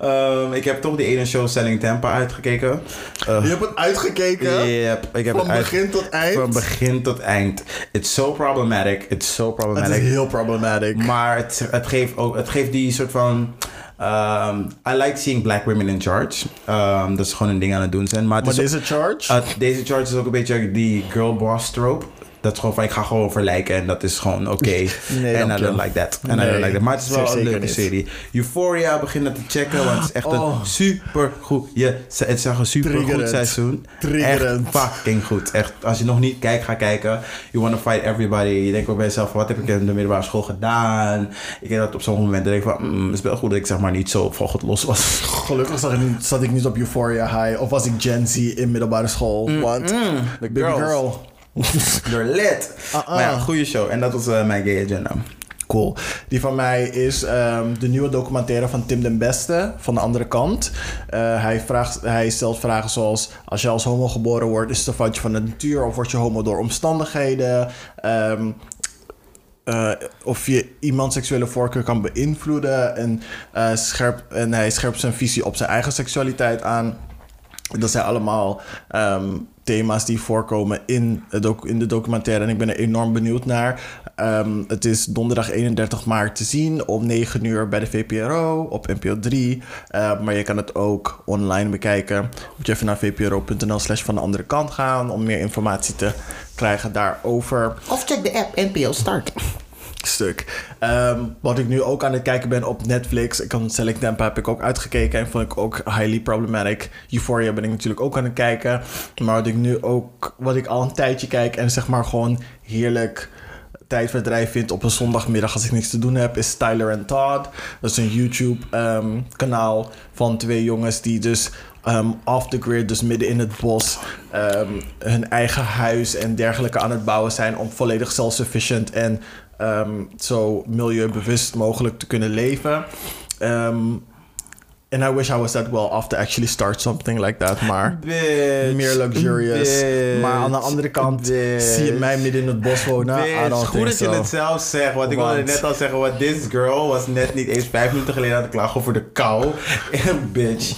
Ehm, ik heb toch die ene show Selling Tampa uitgekeken. Eh, Je hebt het uitgekeken? yep, ik heb Van het uit- begin tot eind? Van begin tot eind. It's so problematic. It's so Het problematic. is heel problematic. Maar het, het, geeft ook, het geeft die soort van... ehm, I like seeing black women in charge. Ehm, dat is gewoon een ding aan het doen zijn. Maar, het Maar is deze charge? uh, deze charge is ook een beetje die girl boss trope. Dat is gewoon van, ik ga gewoon verlijken en dat is gewoon oké. Nee, En I don't like that. En I don't like that. Maar het is wel een leuke niet. serie. Euphoria, begin het te checken, want het is echt Oh. een super goed... Je, het is echt een super goed seizoen. Triggerend. Echt fucking goed. Echt, als je nog niet kijkt, ga kijken. You want to fight everybody. Je denkt ook bij jezelf, wat heb ik in de middelbare school gedaan? Ik denk dat op sommige momenten denk ik van, mm, het is wel goed dat ik zeg maar niet zo God los was. Gelukkig zat ik, niet, zat ik niet op Euphoria High. Of was ik Gen Z in middelbare school. Want baby girls. girl. Door lit. Uh-uh. Maar ja, goede show. En dat was eh, mijn gay agenda. Cool. Die van mij is ehm, de nieuwe documentaire van Tim den Beste van de andere kant. Eh, hij, vraagt, hij stelt vragen zoals: als je als homo geboren wordt, is het een foutje van de natuur of word je homo door omstandigheden? Ehm, eh, of je iemand seksuele voorkeur kan beïnvloeden. En, scherp, en hij scherpt zijn visie op zijn eigen seksualiteit aan. Dat zijn allemaal ehm, thema's die voorkomen in, in de documentaire. En ik ben er enorm benieuwd naar. Ehm, het is donderdag 31 maart te zien om 9 uur bij de VPRO op NPO 3. Eh, maar je kan het ook online bekijken. Moet je even naar vpro.nl slash van de andere kant gaan... om meer informatie te krijgen daarover Of check de app NPO Start. Stuk. Ehm, wat ik nu ook aan het kijken ben op Netflix. Ik kan Select Tampa heb ik ook uitgekeken en vond ik ook highly problematic. Euphoria ben ik natuurlijk ook aan het kijken. Maar wat ik nu ook, wat ik al een tijdje kijk en zeg maar gewoon heerlijk tijdverdrijf vind op een zondagmiddag als ik niks te doen heb, is Tyler en Todd. Dat is een YouTube ehm, van twee jongens die dus ehm, off the grid, dus midden in het bos, hun eigen huis en dergelijke aan het bouwen zijn om volledig self-sufficient en ehm, zo milieubewust mogelijk te kunnen leven. Ehm and I wish I was that well off to actually start something like that, maar Bitch. meer luxurious. Bitch. Maar aan de andere kant Bitch. zie je mij midden in het bos wonen. Bitch, goed dat je het zelf zegt. Want ik wilde net al zeggen, wat this girl was net niet eens vijf minuten geleden aan het klagen over de kou. Bitch.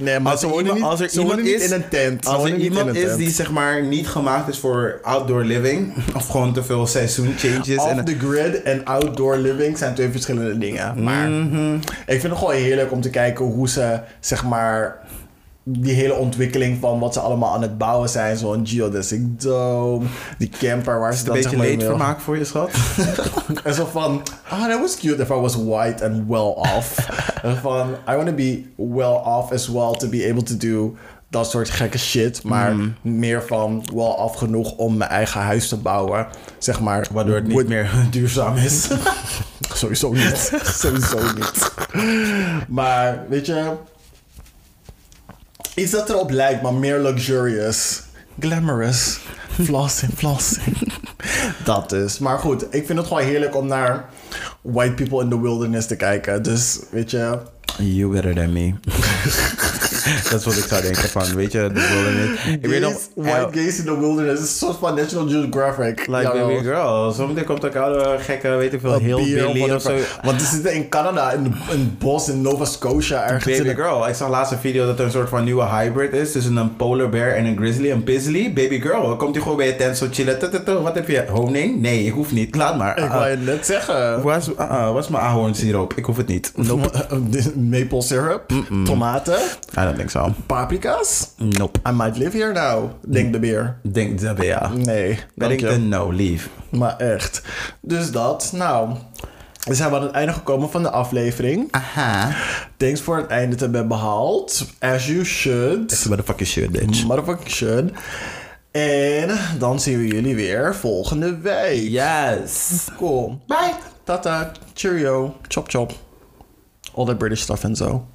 Nee, maar Als er iemand- niet, als er is- in een tent. Als er iemand is die zeg maar niet gemaakt is voor outdoor living, of gewoon te veel seizoen changes. Off en the grid en outdoor living zijn twee verschillende dingen. Maar Mhm. ik vind het gewoon heerlijk om te kijken hoe ze, zeg maar, die hele ontwikkeling van wat ze allemaal aan het bouwen zijn. Zo'n geodesic dome, die camper waar ze Een dan beetje zeg maar, mee- leedvermaak voor je schat. en zo van, ah, that was cute if I was white and well off. en van, I want to be well off as well to be able to do dat soort gekke shit. Maar Mm. meer van well off genoeg om mijn eigen huis te bouwen. Zeg maar. Waardoor het niet meer duurzaam is. Sowieso niet. Sowieso niet. Maar, weet je... Iets dat erop lijkt, maar meer luxurious. Glamorous. Flossing, flossing. dat dus. Maar goed, ik vind het gewoon heerlijk om naar white people in the wilderness te kijken. Dus, weet je... You better than me. Dat is wat ik zou denken van, weet je, de wilderness. Ik weet nog, white gays in the wilderness. Is een soort van National Geographic. Like baby girl. Zometeen komt ook oude gekke, weet ik veel, heel Billy of zo. Want die zitten in Canada, in een bos in Nova Scotia ergens. Baby girl. Ik zag laatst een video dat er een soort van nieuwe hybrid is tussen een polar bear en een grizzly. Een pizzly. Baby girl. Komt hij gewoon bij je tent zo chillen. Wat heb je? Honing? Nee, ik hoef niet. Laat maar. Ik Ah, wou ah. je net zeggen. Waar is, ah, ah, mijn ahornsiroop? Ik hoef het niet. Maple syrup, tomaten, don't think so. paprika's. Nope. I might live here now, denkt de beer. Denk dat ja. Nee, dank je. Paddington, no, leave. Maar echt. Dus dat, nou. We zijn aan het einde gekomen van de aflevering. Aha. Thanks voor het einde te hebben behaald. As you should. Motherfucking shit, bitch. Motherfucking should. En dan zien we jullie weer volgende week. Yes. Cool. Bye. Tata. Cheerio. Chop chop. All that British stuff en zo.